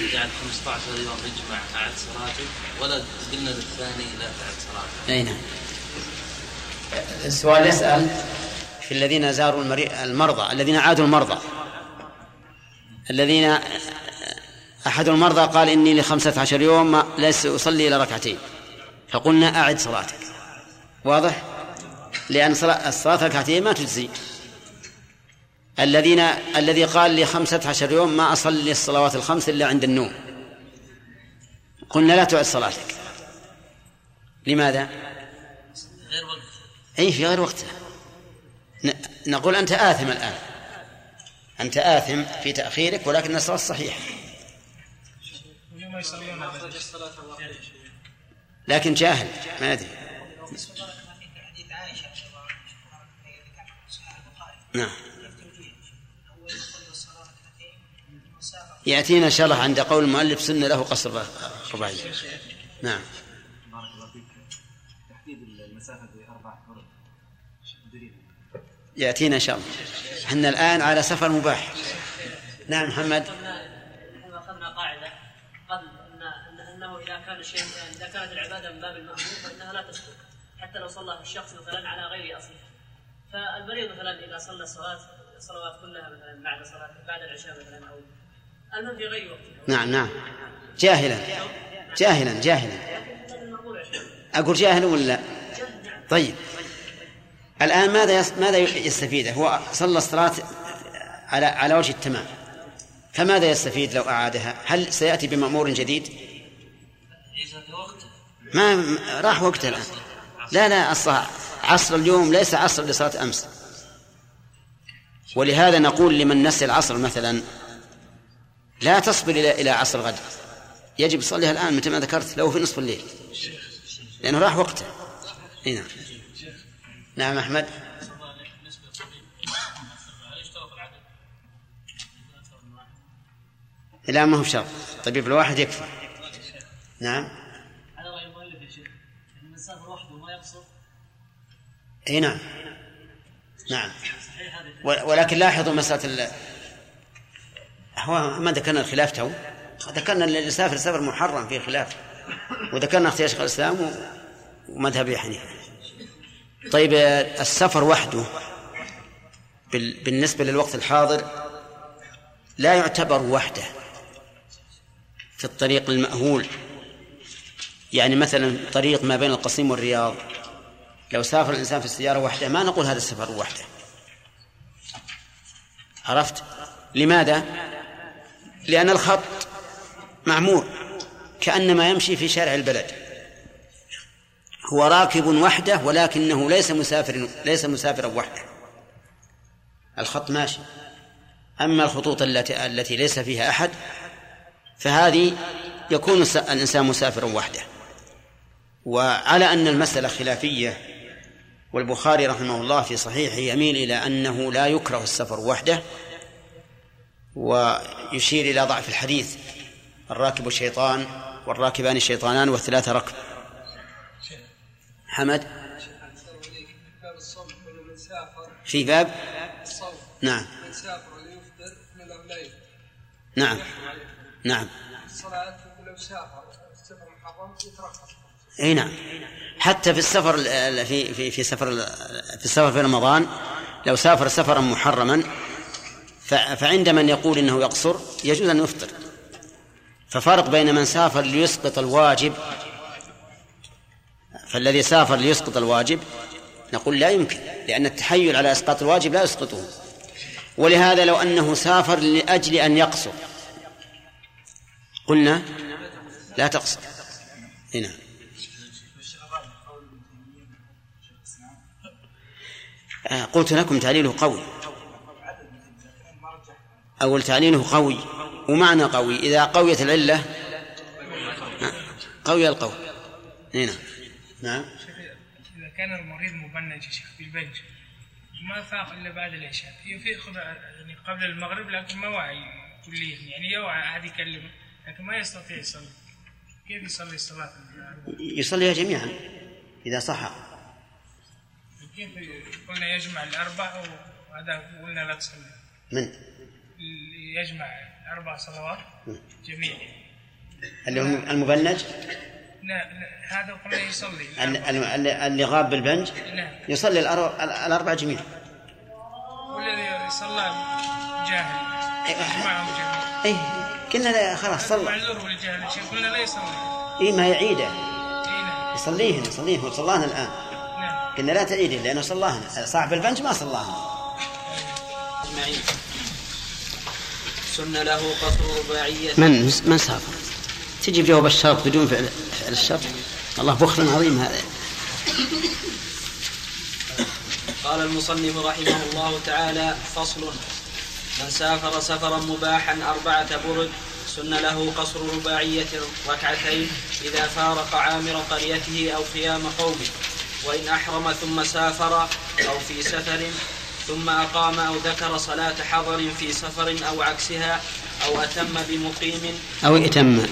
جعل 15 يوم يجمع أعد صلاته ولا قلنا للثاني لا تعد صلاته أي نعم. السؤال يسأل في الذين زاروا. المرضى الذين عادوا المرضى. الذين أحد المرضى قال إني لخمسة عشر يوم ليس أصلي إلى ركعتين. فقلنا أعد صلاتك. واضح؟ لأن صلاة الصلاة ركعتين ما تجزي. الذين الذي قال لي خمسة عشر يوم ما أصلي الصلوات الخمس إلا عند النوم. قلنا لا تعد صلاتك. لماذا؟ غير وقت. أي في غير وقتها. نقول أنت آثم الآن. أنت آثم في تأخيرك ولكن الصلاة صحيحة. لكن جاهل ما أدري. نعم. يأتينا الله عند قول المؤلف سنة له قصر رباعي نعم. بارك الله فيك. تحديد المسافة بأربع فرق دليل يأتينا إن شاء الله. إحنا الآن على سفر مباح. نعم محمد. نحن أخذنا قاعدة قبل ان إن- أنه إذا كان الشيء إذا كانت العبادة من باب المأمور فإنها لا تسقط حتى لو صلى الشخص مثلا على غير أصله. فالمريض مثلا إذا صلى الصلاه الصلوات كلها مثلا بعد صلاه بعد العشاء مثلا أو غير نعم نعم. جاهلا. جاهلا جاهلا. أقول جاهل ولا طيب. الآن ماذا. ماذا يستفيد هو صلى الصلاة على على وجه التمام. فماذا يستفيد لو أعادها؟ هل سيأتي بمأمور جديد؟ ما- راح وقته الآن. لا لا أصلا عصر اليوم ليس عصر لصلاة أمس. ولهذا نقول لمن نسي العصر مثلا لا تصبر إلى إلى عصر غد يجب تصليها الآن مثل ما ذكرت لو في نصف الليل. لأنه راح وقته. إي نعم. نعم أحمد. لا ما هو شرط طبيب الواحد يكفي. نعم. على راي المؤلف يا شيخ سافر وحده ما يقصر إي نعم. نعم. ولكن لاحظوا مسألة. هو ما ذكرنا الخلاف تو. ذكرنا اللي يسافر سفر محرم فيه خلاف. وذكرنا اختيار شيخ الإسلام و... ومذهب حنيفة. طيب السفر وحده بال... بالنسبة للوقت الحاضر لا يعتبر وحده في الطريق المأهول. يعني مثلا طريق ما بين القصيم والرياض. لو سافر الإنسان في السيارة وحده ما نقول هذا السفر وحده. عرفت؟ لماذا؟ لأن الخط معمور كأنما يمشي في شارع البلد. هو راكب وحده ولكنه ليس مسافر ليس مسافرا وحده. الخط ماشي. أما الخطوط التي التي ليس فيها أحد فهذه يكون الإنسان مسافرا وحده. وعلى أن المسألة خلافية والبخاري رحمه الله في صحيحه يميل إلى أنه لا يكره السفر وحده. ويشير إلى ضعف الحديث. الراكب شيطان والراكبان شيطانان والثلاثة ركب. حمد. في باب؟ نعم. من سافر لا يفطر نعم. نعم. الصلاة سافر محرم إي نعم. حتى في السفر ال- ال- في في في سفر في السفر في رمضان لو سافر سفرا محرما فعند من يقول إنه يقصر يجوز أن يفطر. ففرق بين من سافر ليسقط الواجب فالذي سافر ليسقط الواجب نقول لا يمكن لأن التحيل على إسقاط الواجب لا يسقطه. ولهذا لو أنه سافر لأجل أن يقصر قلنا لا تقصر. هنا آه، قلت لكم تعليله قوي. أول تعليله قوي ومعنى قوي إذا قويت العلة قوي القول هنا نعم. إذا كان المريض مبنج يا شيخ بالبنج ما فاق إلا بعد العشاء. يفيق يعني قبل المغرب لكن ما وعي كليا. يعني يوعى أحد يكلمه لكن ما يستطيع يصلي. كيف يصلي الصلاة؟ يصليها جميعا إذا صح. كيف قلنا يجمع الأربع وهذا قلنا لا تصلي. من؟ يجمع أربع صلوات؟ جميع اللي هم المبنج لا هذا قلنا يصلي. ال- ال- اللي غاب بالبنج؟ نعم. يصلي الأربع جميعا والذي صلى جاهل. يجمعهم جميعا أي قلنا لا خلاص صلى. معذور بالجهل شيخ قلنا لا يصلي. إيه ما يعيده إي نعم. يصليهن يصليهن صلاهن الآن. نعم. قلنا لا تعيده لأنه صلاهن. صاحب البنج ما صلاهن. أجمعين. سن له قصر رباعية من؟ من سافر؟ تجي بجواب الشرط بدون فعل فعل الشرط الله بخل عظيم هذا. قال المصنف رحمه الله تعالى فصل. من سافر سفرا مباحا أربعة برد سن له قصر رباعية ركعتين. إذا فارق عامر قريته أو خيام قومه وإن أحرم ثم سافر أو في سفر ثم أقام أو ذكر صلاة حضر في سفر أو عكسها أو أتم بمقيم أو ائتم.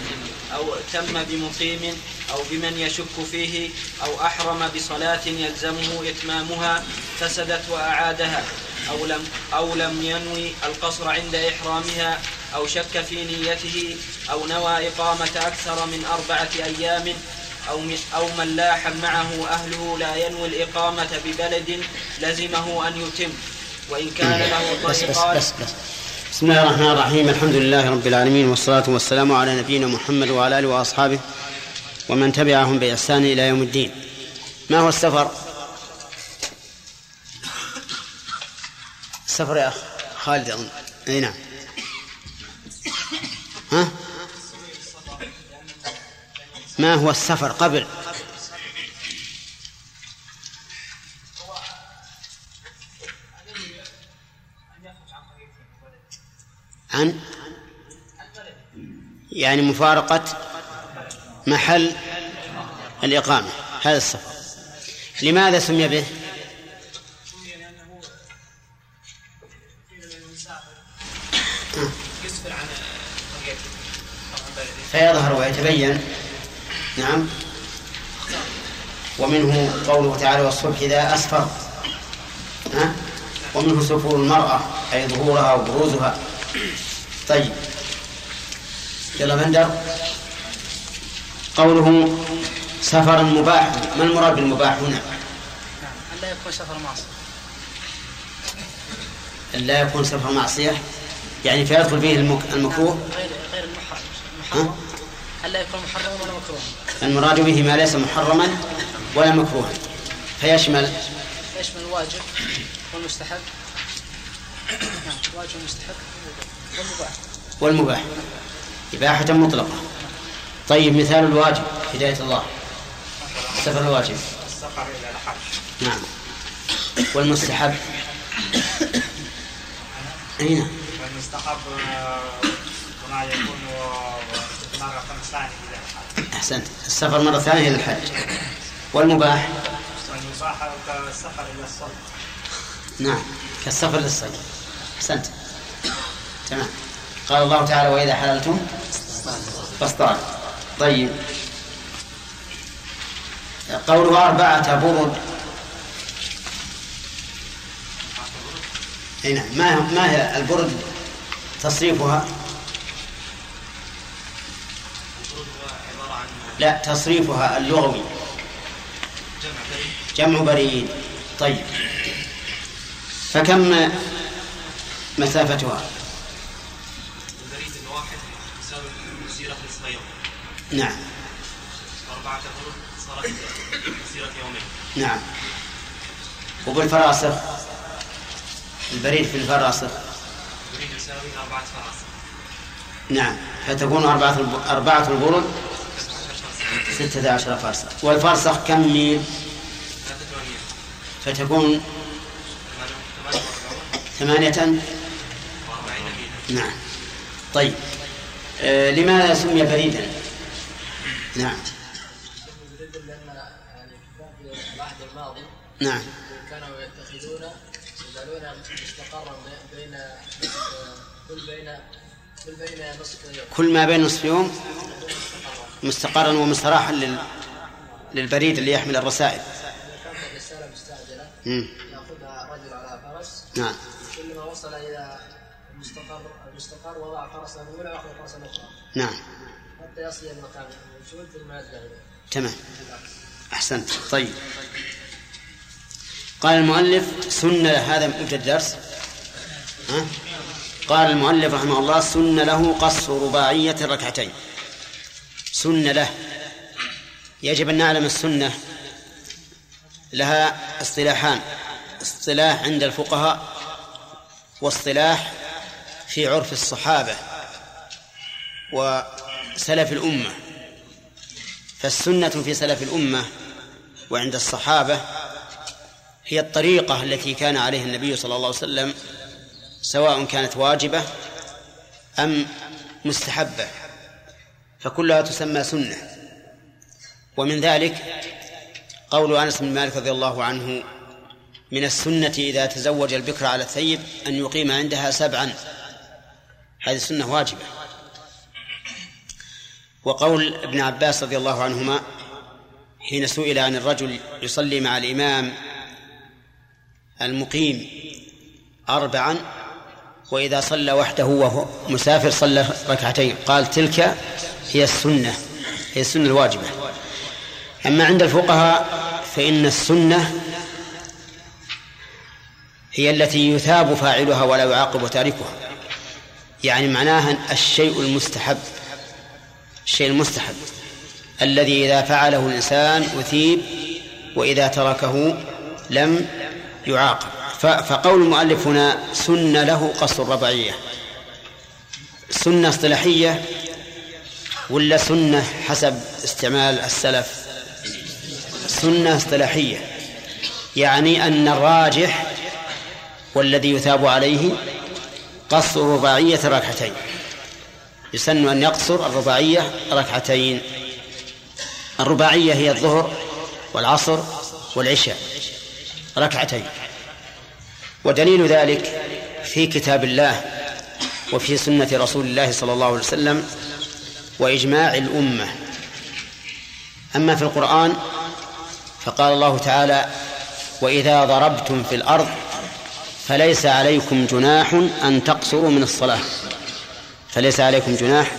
أو تم بمقيم أو بمن يشك فيه أو أحرم بصلاة يلزمه إتمامها فسدت وأعادها أو لم أو لم ينوي القصر عند إحرامها أو شك في نيته أو نوى إقامة أكثر من أربعة أيام أو أو من لاح معه أهله لا ينوي الإقامة ببلد لزمه أن يتم. وإن كان له بس بس طريقان بس بس. بسم الله الرحمن الرحيم. الحمد لله رب العالمين والصلاة والسلام على نبينا محمد وعلى آله وأصحابه ومن تبعهم بإحسان إلى يوم الدين. ما هو السفر؟ السفر يا أخ خالد أظن. أي نعم. ها؟ ما هو السفر قبل؟ عن؟ يعني مفارقة محل الإقامة هذا السفر. لماذا سمي به؟ يسفر عن قريته طبعا بلده فيظهر ويتبين نعم. ومنه قوله تعالى والصبح إذا أسفر. ها؟ ومنه سفور المرأة أي ظهورها وبروزها. طيب. يلا بندر قوله سفرا مباح. ما المراد بالمباح هنا؟ ألا يكون سفر معصية. أن لا يكون سفر معصية؟ يعني فيدخل فيه المك- المكروه؟ غير غير المحرم. محرم ألا يكون محرما ولا مكروها المراد به ما ليس محرما ولا مكروها. فيشمل. يشمل الواجب والمستحب. نعم الواجب والمستحب والمباح. والمباح. إباحة مطلقة. طيب مثال الواجب هداية الله. سفر الواجب. السفر إلى الحج. نعم. والمستحب. أي نعم والمستحب آه، هنا يكون مرة ثانية إلى الحج أحسنت. السفر مرة ثانية إلى الحج. والمباح؟ والمباح كالسفر إلى الصلاة نعم. كالسفر للصيد أحسنت. تمام. قال الله تعالى وإذا حللتم فاصطادوا طيب. قوله أربعة برد. أي نعم. ما ما هي البرد تصريفها؟ لا تصريفها اللغوي. جمع بريد. طيب. فكم مسافتها؟ البريد الواحد مسيرة نعم. أربعة برد صارت مسيرة يومين نعم. وبالفراسخ؟ البريد في الفراسخ. يريد يساوي أربعة فراسخ نعم فتكون أربعة أربعة البرد ستة عشر فرسخ والفرسخ كم ميل؟ فتكون ثمانية نعم. طيب. آه لماذا سمي بريدا نعم. نعم. كانوا يتخذون يجعلون مستقرا بين كل بين كل بين نصف يوم كل ما بين نصف يوم. مستقرا ومستراحا لل... للبريد اللي يحمل الرسائل. كانت الرساله مستعجله مم. يأخذها رجل على فرس. نعم. كل ما وصل إلى المستقر المستقر وضع فرسا الاولى وأخذ فرسا أخرى. نعم. حتى يصل إلى المكان الموجود ثم تمام. أحسنت. طيب. قال المؤلف سن هذا مبتدا الدرس. ها؟ قال المؤلف رحمه الله سن له قص رباعية الركعتين. سن له. يجب أن نعلم السنة لها اصطلاحان. اصطلاح عند الفقهاء واصطلاح في عرف الصحابة وسلف الأمة. فالسنة في سلف الأمة وعند الصحابة هي الطريقة التي كان عليها النبي صلى الله عليه وسلم سواء كانت واجبة أم مستحبة. فكلها تسمى سنة. ومن ذلك قول أنس بن مالك رضي الله عنه من السنة إذا تزوج البكر على الثيب أن يقيم عندها سبعا. هذه السنة واجبة. وقول ابن عباس رضي الله عنهما حين سئل عن الرجل يصلي مع الإمام المقيم أربعا وإذا صلى وحده وهو مسافر صلى ركعتين. قال تلك هي السنة هي السنة الواجبة. أما عند الفقهاء فإن السنة هي التي يثاب فاعلها ولا يعاقب تاركها. يعني معناها الشيء المستحب الشيء المستحب الذي إذا فعله الإنسان أثيب وإذا تركه لم يعاقب. فقول المؤلف هنا سن له قص الرباعية سنة اصطلاحية ولا سنة حسب استعمال السلف؟ سنة اصطلاحية يعني أن الراجح والذي يثاب عليه قص رباعية ركعتين. يسن أن يقصر الرباعية ركعتين. الرباعية هي الظهر والعصر والعشاء ركعتين. ودليل ذلك في كتاب الله وفي سنة رسول الله صلى الله عليه وسلم وإجماع الأمة. أما في القرآن فقال الله تعالى وإذا ضربتم في الأرض فليس عليكم جناح أن تقصروا من الصلاة. فليس عليكم جناح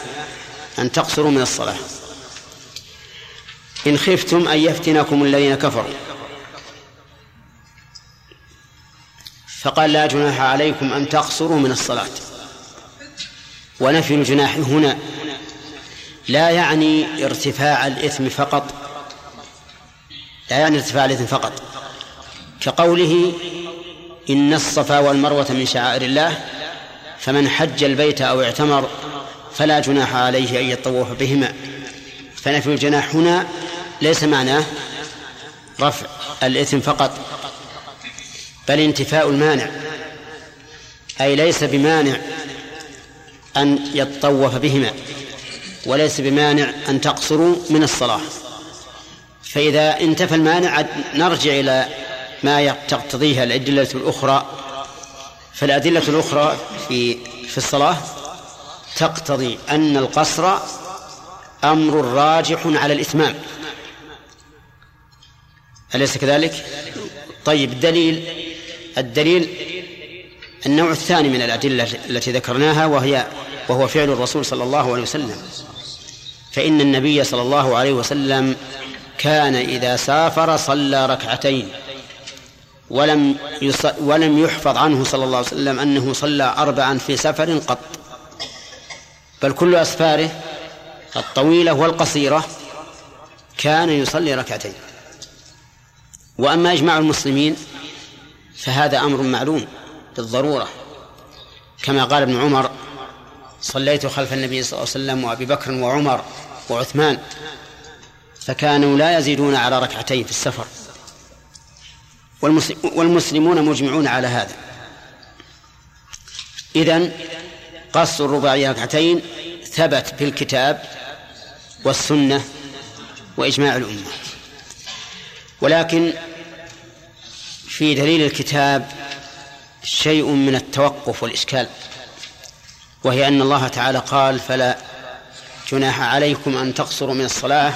أن تقصروا من الصلاة. إن خفتم أن يفتنكم الذين كفروا. فقال لا جناح عليكم أن تقصروا من الصلاة. ونفي الجناح هنا. لا يعني ارتفاع الإثم فقط. لا يعني ارتفاع الإثم فقط. كقوله إن الصفا والمروة من شعائر الله فمن حج البيت أو اعتمر فلا جناح عليه أن يطوف بهما. فنفي الجناح هنا ليس معناه رفع الإثم فقط. بل انتفاء المانع أي ليس بمانع أن يطوف بهما وليس بمانع أن تقصروا من الصلاة. فإذا انتفى المانع نرجع إلى ما تقتضيها الأدلة الأخرى. فالأدلة الأخرى في في الصلاة تقتضي أن القصر أمر راجح على الإتمام. أليس كذلك؟ طيب الدليل الدليل النوع الثاني من الأدلة التي ذكرناها وهي وهو فعل الرسول صلى الله عليه وسلم فإن النبي صلى الله عليه وسلم كان إذا سافر صلى ركعتين ولم. ولم يحفظ عنه صلى الله عليه وسلم أنه صلى أربعا في سفر قط بل كل أسفاره الطويلة والقصيرة كان يصلي ركعتين وأما إجماع المسلمين فهذا أمر معلوم بالضرورة. كما قال ابن عمر صليت خلف النبي صلى الله عليه وسلم وأبي بكر وعمر وعثمان فكانوا لا يزيدون على ركعتين في السفر. والمسلمون مجمعون على هذا. إذن قصر الرباعية ركعتين ثبت في الكتاب والسنة وإجماع الأمة. ولكن في دليل الكتاب شيء من التوقف والإشكال وهي أن الله تعالى قال فلا جناح عليكم أن تقصروا من الصلاة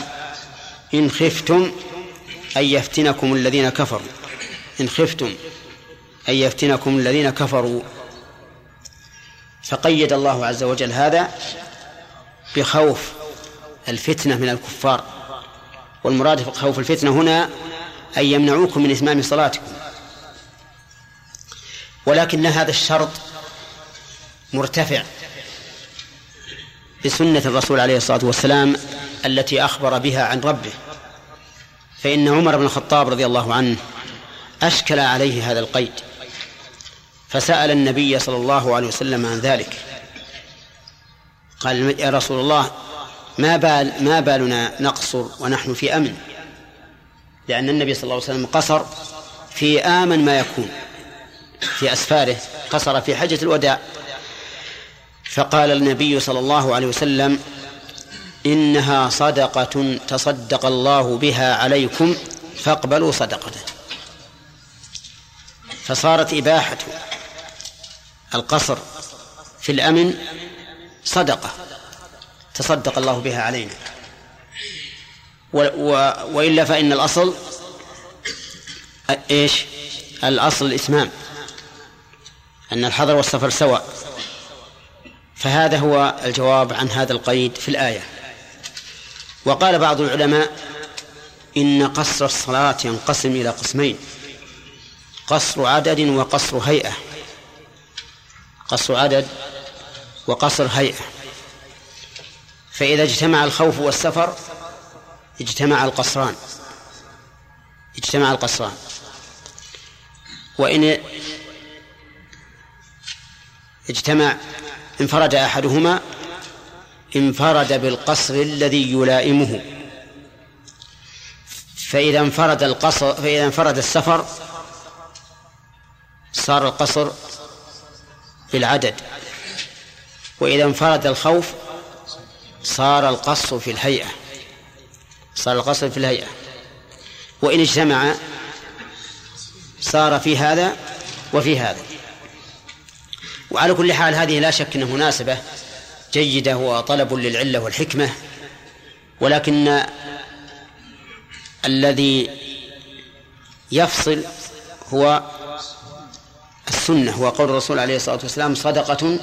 إن خفتم أن يفتنكم الذين كفروا إن خفتم أن يفتنكم الذين كفروا. فقيد الله عز وجل هذا بخوف الفتنة من الكفار والمراد في خوف الفتنة هنا أن يمنعوكم من إتمام صلاتكم. ولكن هذا الشرط مرتفع بسنة الرسول عليه الصلاة والسلام التي أخبر بها عن ربه. فإن عمر بن الخطاب رضي الله عنه أشكل عليه هذا القيد فسأل النبي صلى الله عليه وسلم عن ذلك. قال يا رسول الله ما بال ما بالنا نقصر ونحن في أمن؟ لأن النبي صلى الله عليه وسلم قصر في آمن ما يكون. في أسفاره قصر في حجة الوداع. فقال النبي صلى الله عليه وسلم إنها صدقة تصدق الله بها عليكم فاقبلوا صدقته. فصارت إباحة القصر في الأمن صدقة تصدق الله بها علينا. وإلا فإن الأصل إيش؟ الأصل الإتمام. أن الحضر والسفر سواء. فهذا هو الجواب عن هذا القيد في الآية. وقال بعض العلماء إن قصر الصلاة ينقسم إلى قسمين قصر عدد وقصر هيئة. قصر عدد وقصر هيئة. فإذا اجتمع الخوف والسفر اجتمع القصران. اجتمع القصران. وإن اجتمع انفرد أحدهما انفرد بالقصر الذي يلائمه. فإذا انفرد القصر فإذا انفرد السفر صار القصر بالعدد. وإذا انفرد الخوف صار القصر في الهيئة. صار القصر في الهيئة. وإن اجتمع صار في هذا وفي هذا. وعلى كل حال هذه لا شك أنها مناسبة جيدة وطلب للعلة والحكمة ولكن الذي يفصل هو السنة هو قول الرسول عليه الصلاة والسلام صدقة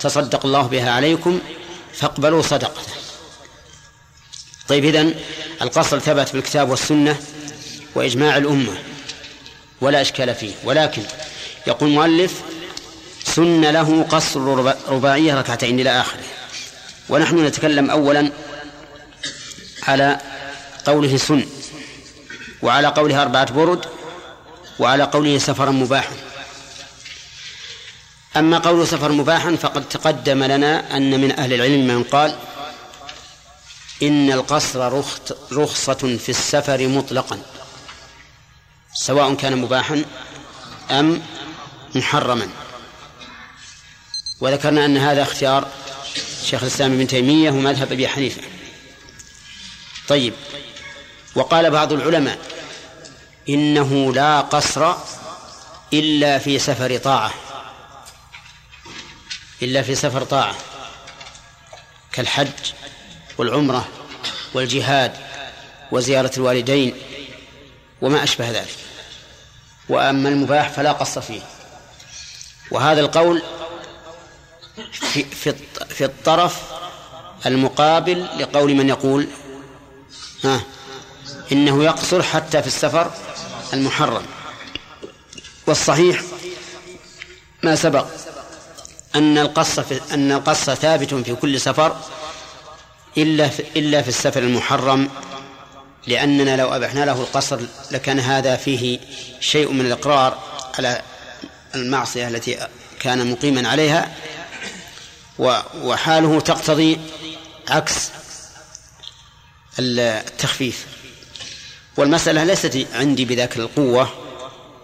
تصدق الله بها عليكم فاقبلوا صدقته. طيب إذن القصر ثبت في الكتاب والسنة وإجماع الأمة ولا إشكال فيه ولكن يقول المؤلف سن له قصر رباعية ركعتين إلى آخره. ونحن نتكلم أولا على قوله سن وعلى قوله أربعة برد وعلى قوله سفرا مباحا. أما قول سفر مباحا فقد تقدم لنا أن من أهل العلم من قال إن القصر رخصة في السفر مطلقا. سواء كان مباحا أم محرما. وذكرنا أن هذا اختيار شيخ الإسلام ابن تيمية ومذهب أبي حنيفة. طيب. وقال بعض العلماء إنه لا قصر إلا في سفر طاعة. إلا في سفر طاعة. كالحج والعمرة والجهاد وزيارة الوالدين وما أشبه ذلك. وأما المباح فلا قص فيه. وهذا القول في, في, في الطرف المقابل لقول من يقول ها إنه يقصر حتى في السفر المحرم. والصحيح ما سبق أن القص أن القص ثابت في كل سفر إلا في إلا في السفر المحرم لأننا لو أبحنا له القصر لكان هذا فيه شيء من الإقرار على المعصية التي كان مقيما عليها. وحاله تقتضي عكس التخفيف. والمسألة ليست عندي بذاك القوة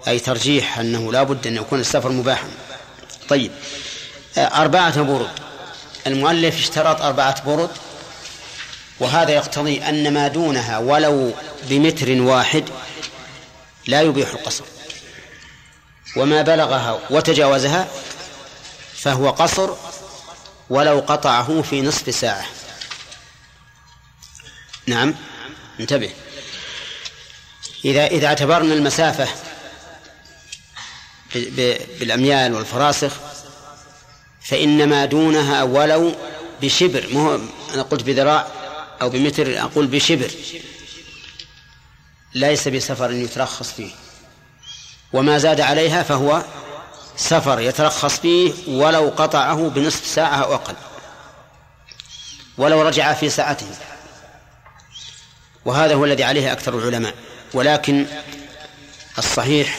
أي ترجيح أنه لا بد أن يكون السفر مباحا. طيب أربعة برد. المؤلف اشترط أربعة برد وهذا يقتضي أن ما دونها ولو بمتر واحد لا يبيح القصر. وما بلغها وتجاوزها فهو قصر ولو قطعه في نصف ساعة. نعم. انتبه. إذا إذا اعتبرنا المسافة بالأميال والفراسخ فإن ما دونها ولو بشبر. مو أنا قلت بذراع أو بمتر أقول بشبر. ليس بسفر يترخص فيه. وما زاد عليها فهو سفر يترخص فيه ولو قطعه بنصف ساعة أو أقل. ولو رجع في ساعته. وهذا هو الذي عليه أكثر العلماء. ولكن الصحيح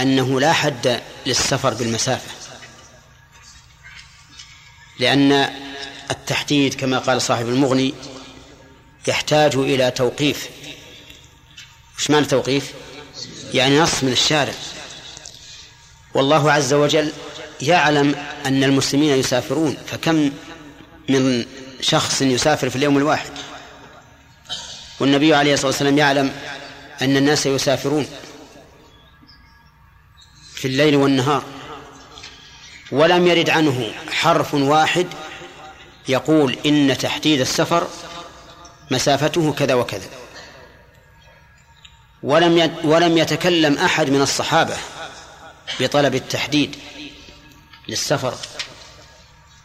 أنه لا حد للسفر بالمسافة. لأن التحديد كما قال صاحب المغني يحتاج إلى توقيف. وش معنى توقيف؟ يعني نص من الشارع. والله عز وجل يعلم أن المسلمين يسافرون فكم من شخص يسافر في اليوم الواحد؟ والنبي عليه الصلاة والسلام يعلم أن الناس يسافرون في الليل والنهار ولم يرد عنه حرف واحد يقول إن تحديد السفر مسافته كذا وكذا. ولم ولم يتكلم أحد من الصحابة بطلب التحديد للسفر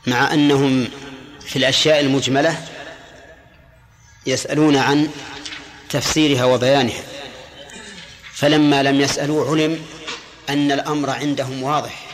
مع أنهم في الأشياء المجملة يسألون عن تفسيرها وبيانها فلما لم يسألوا علم أن الأمر عندهم واضح.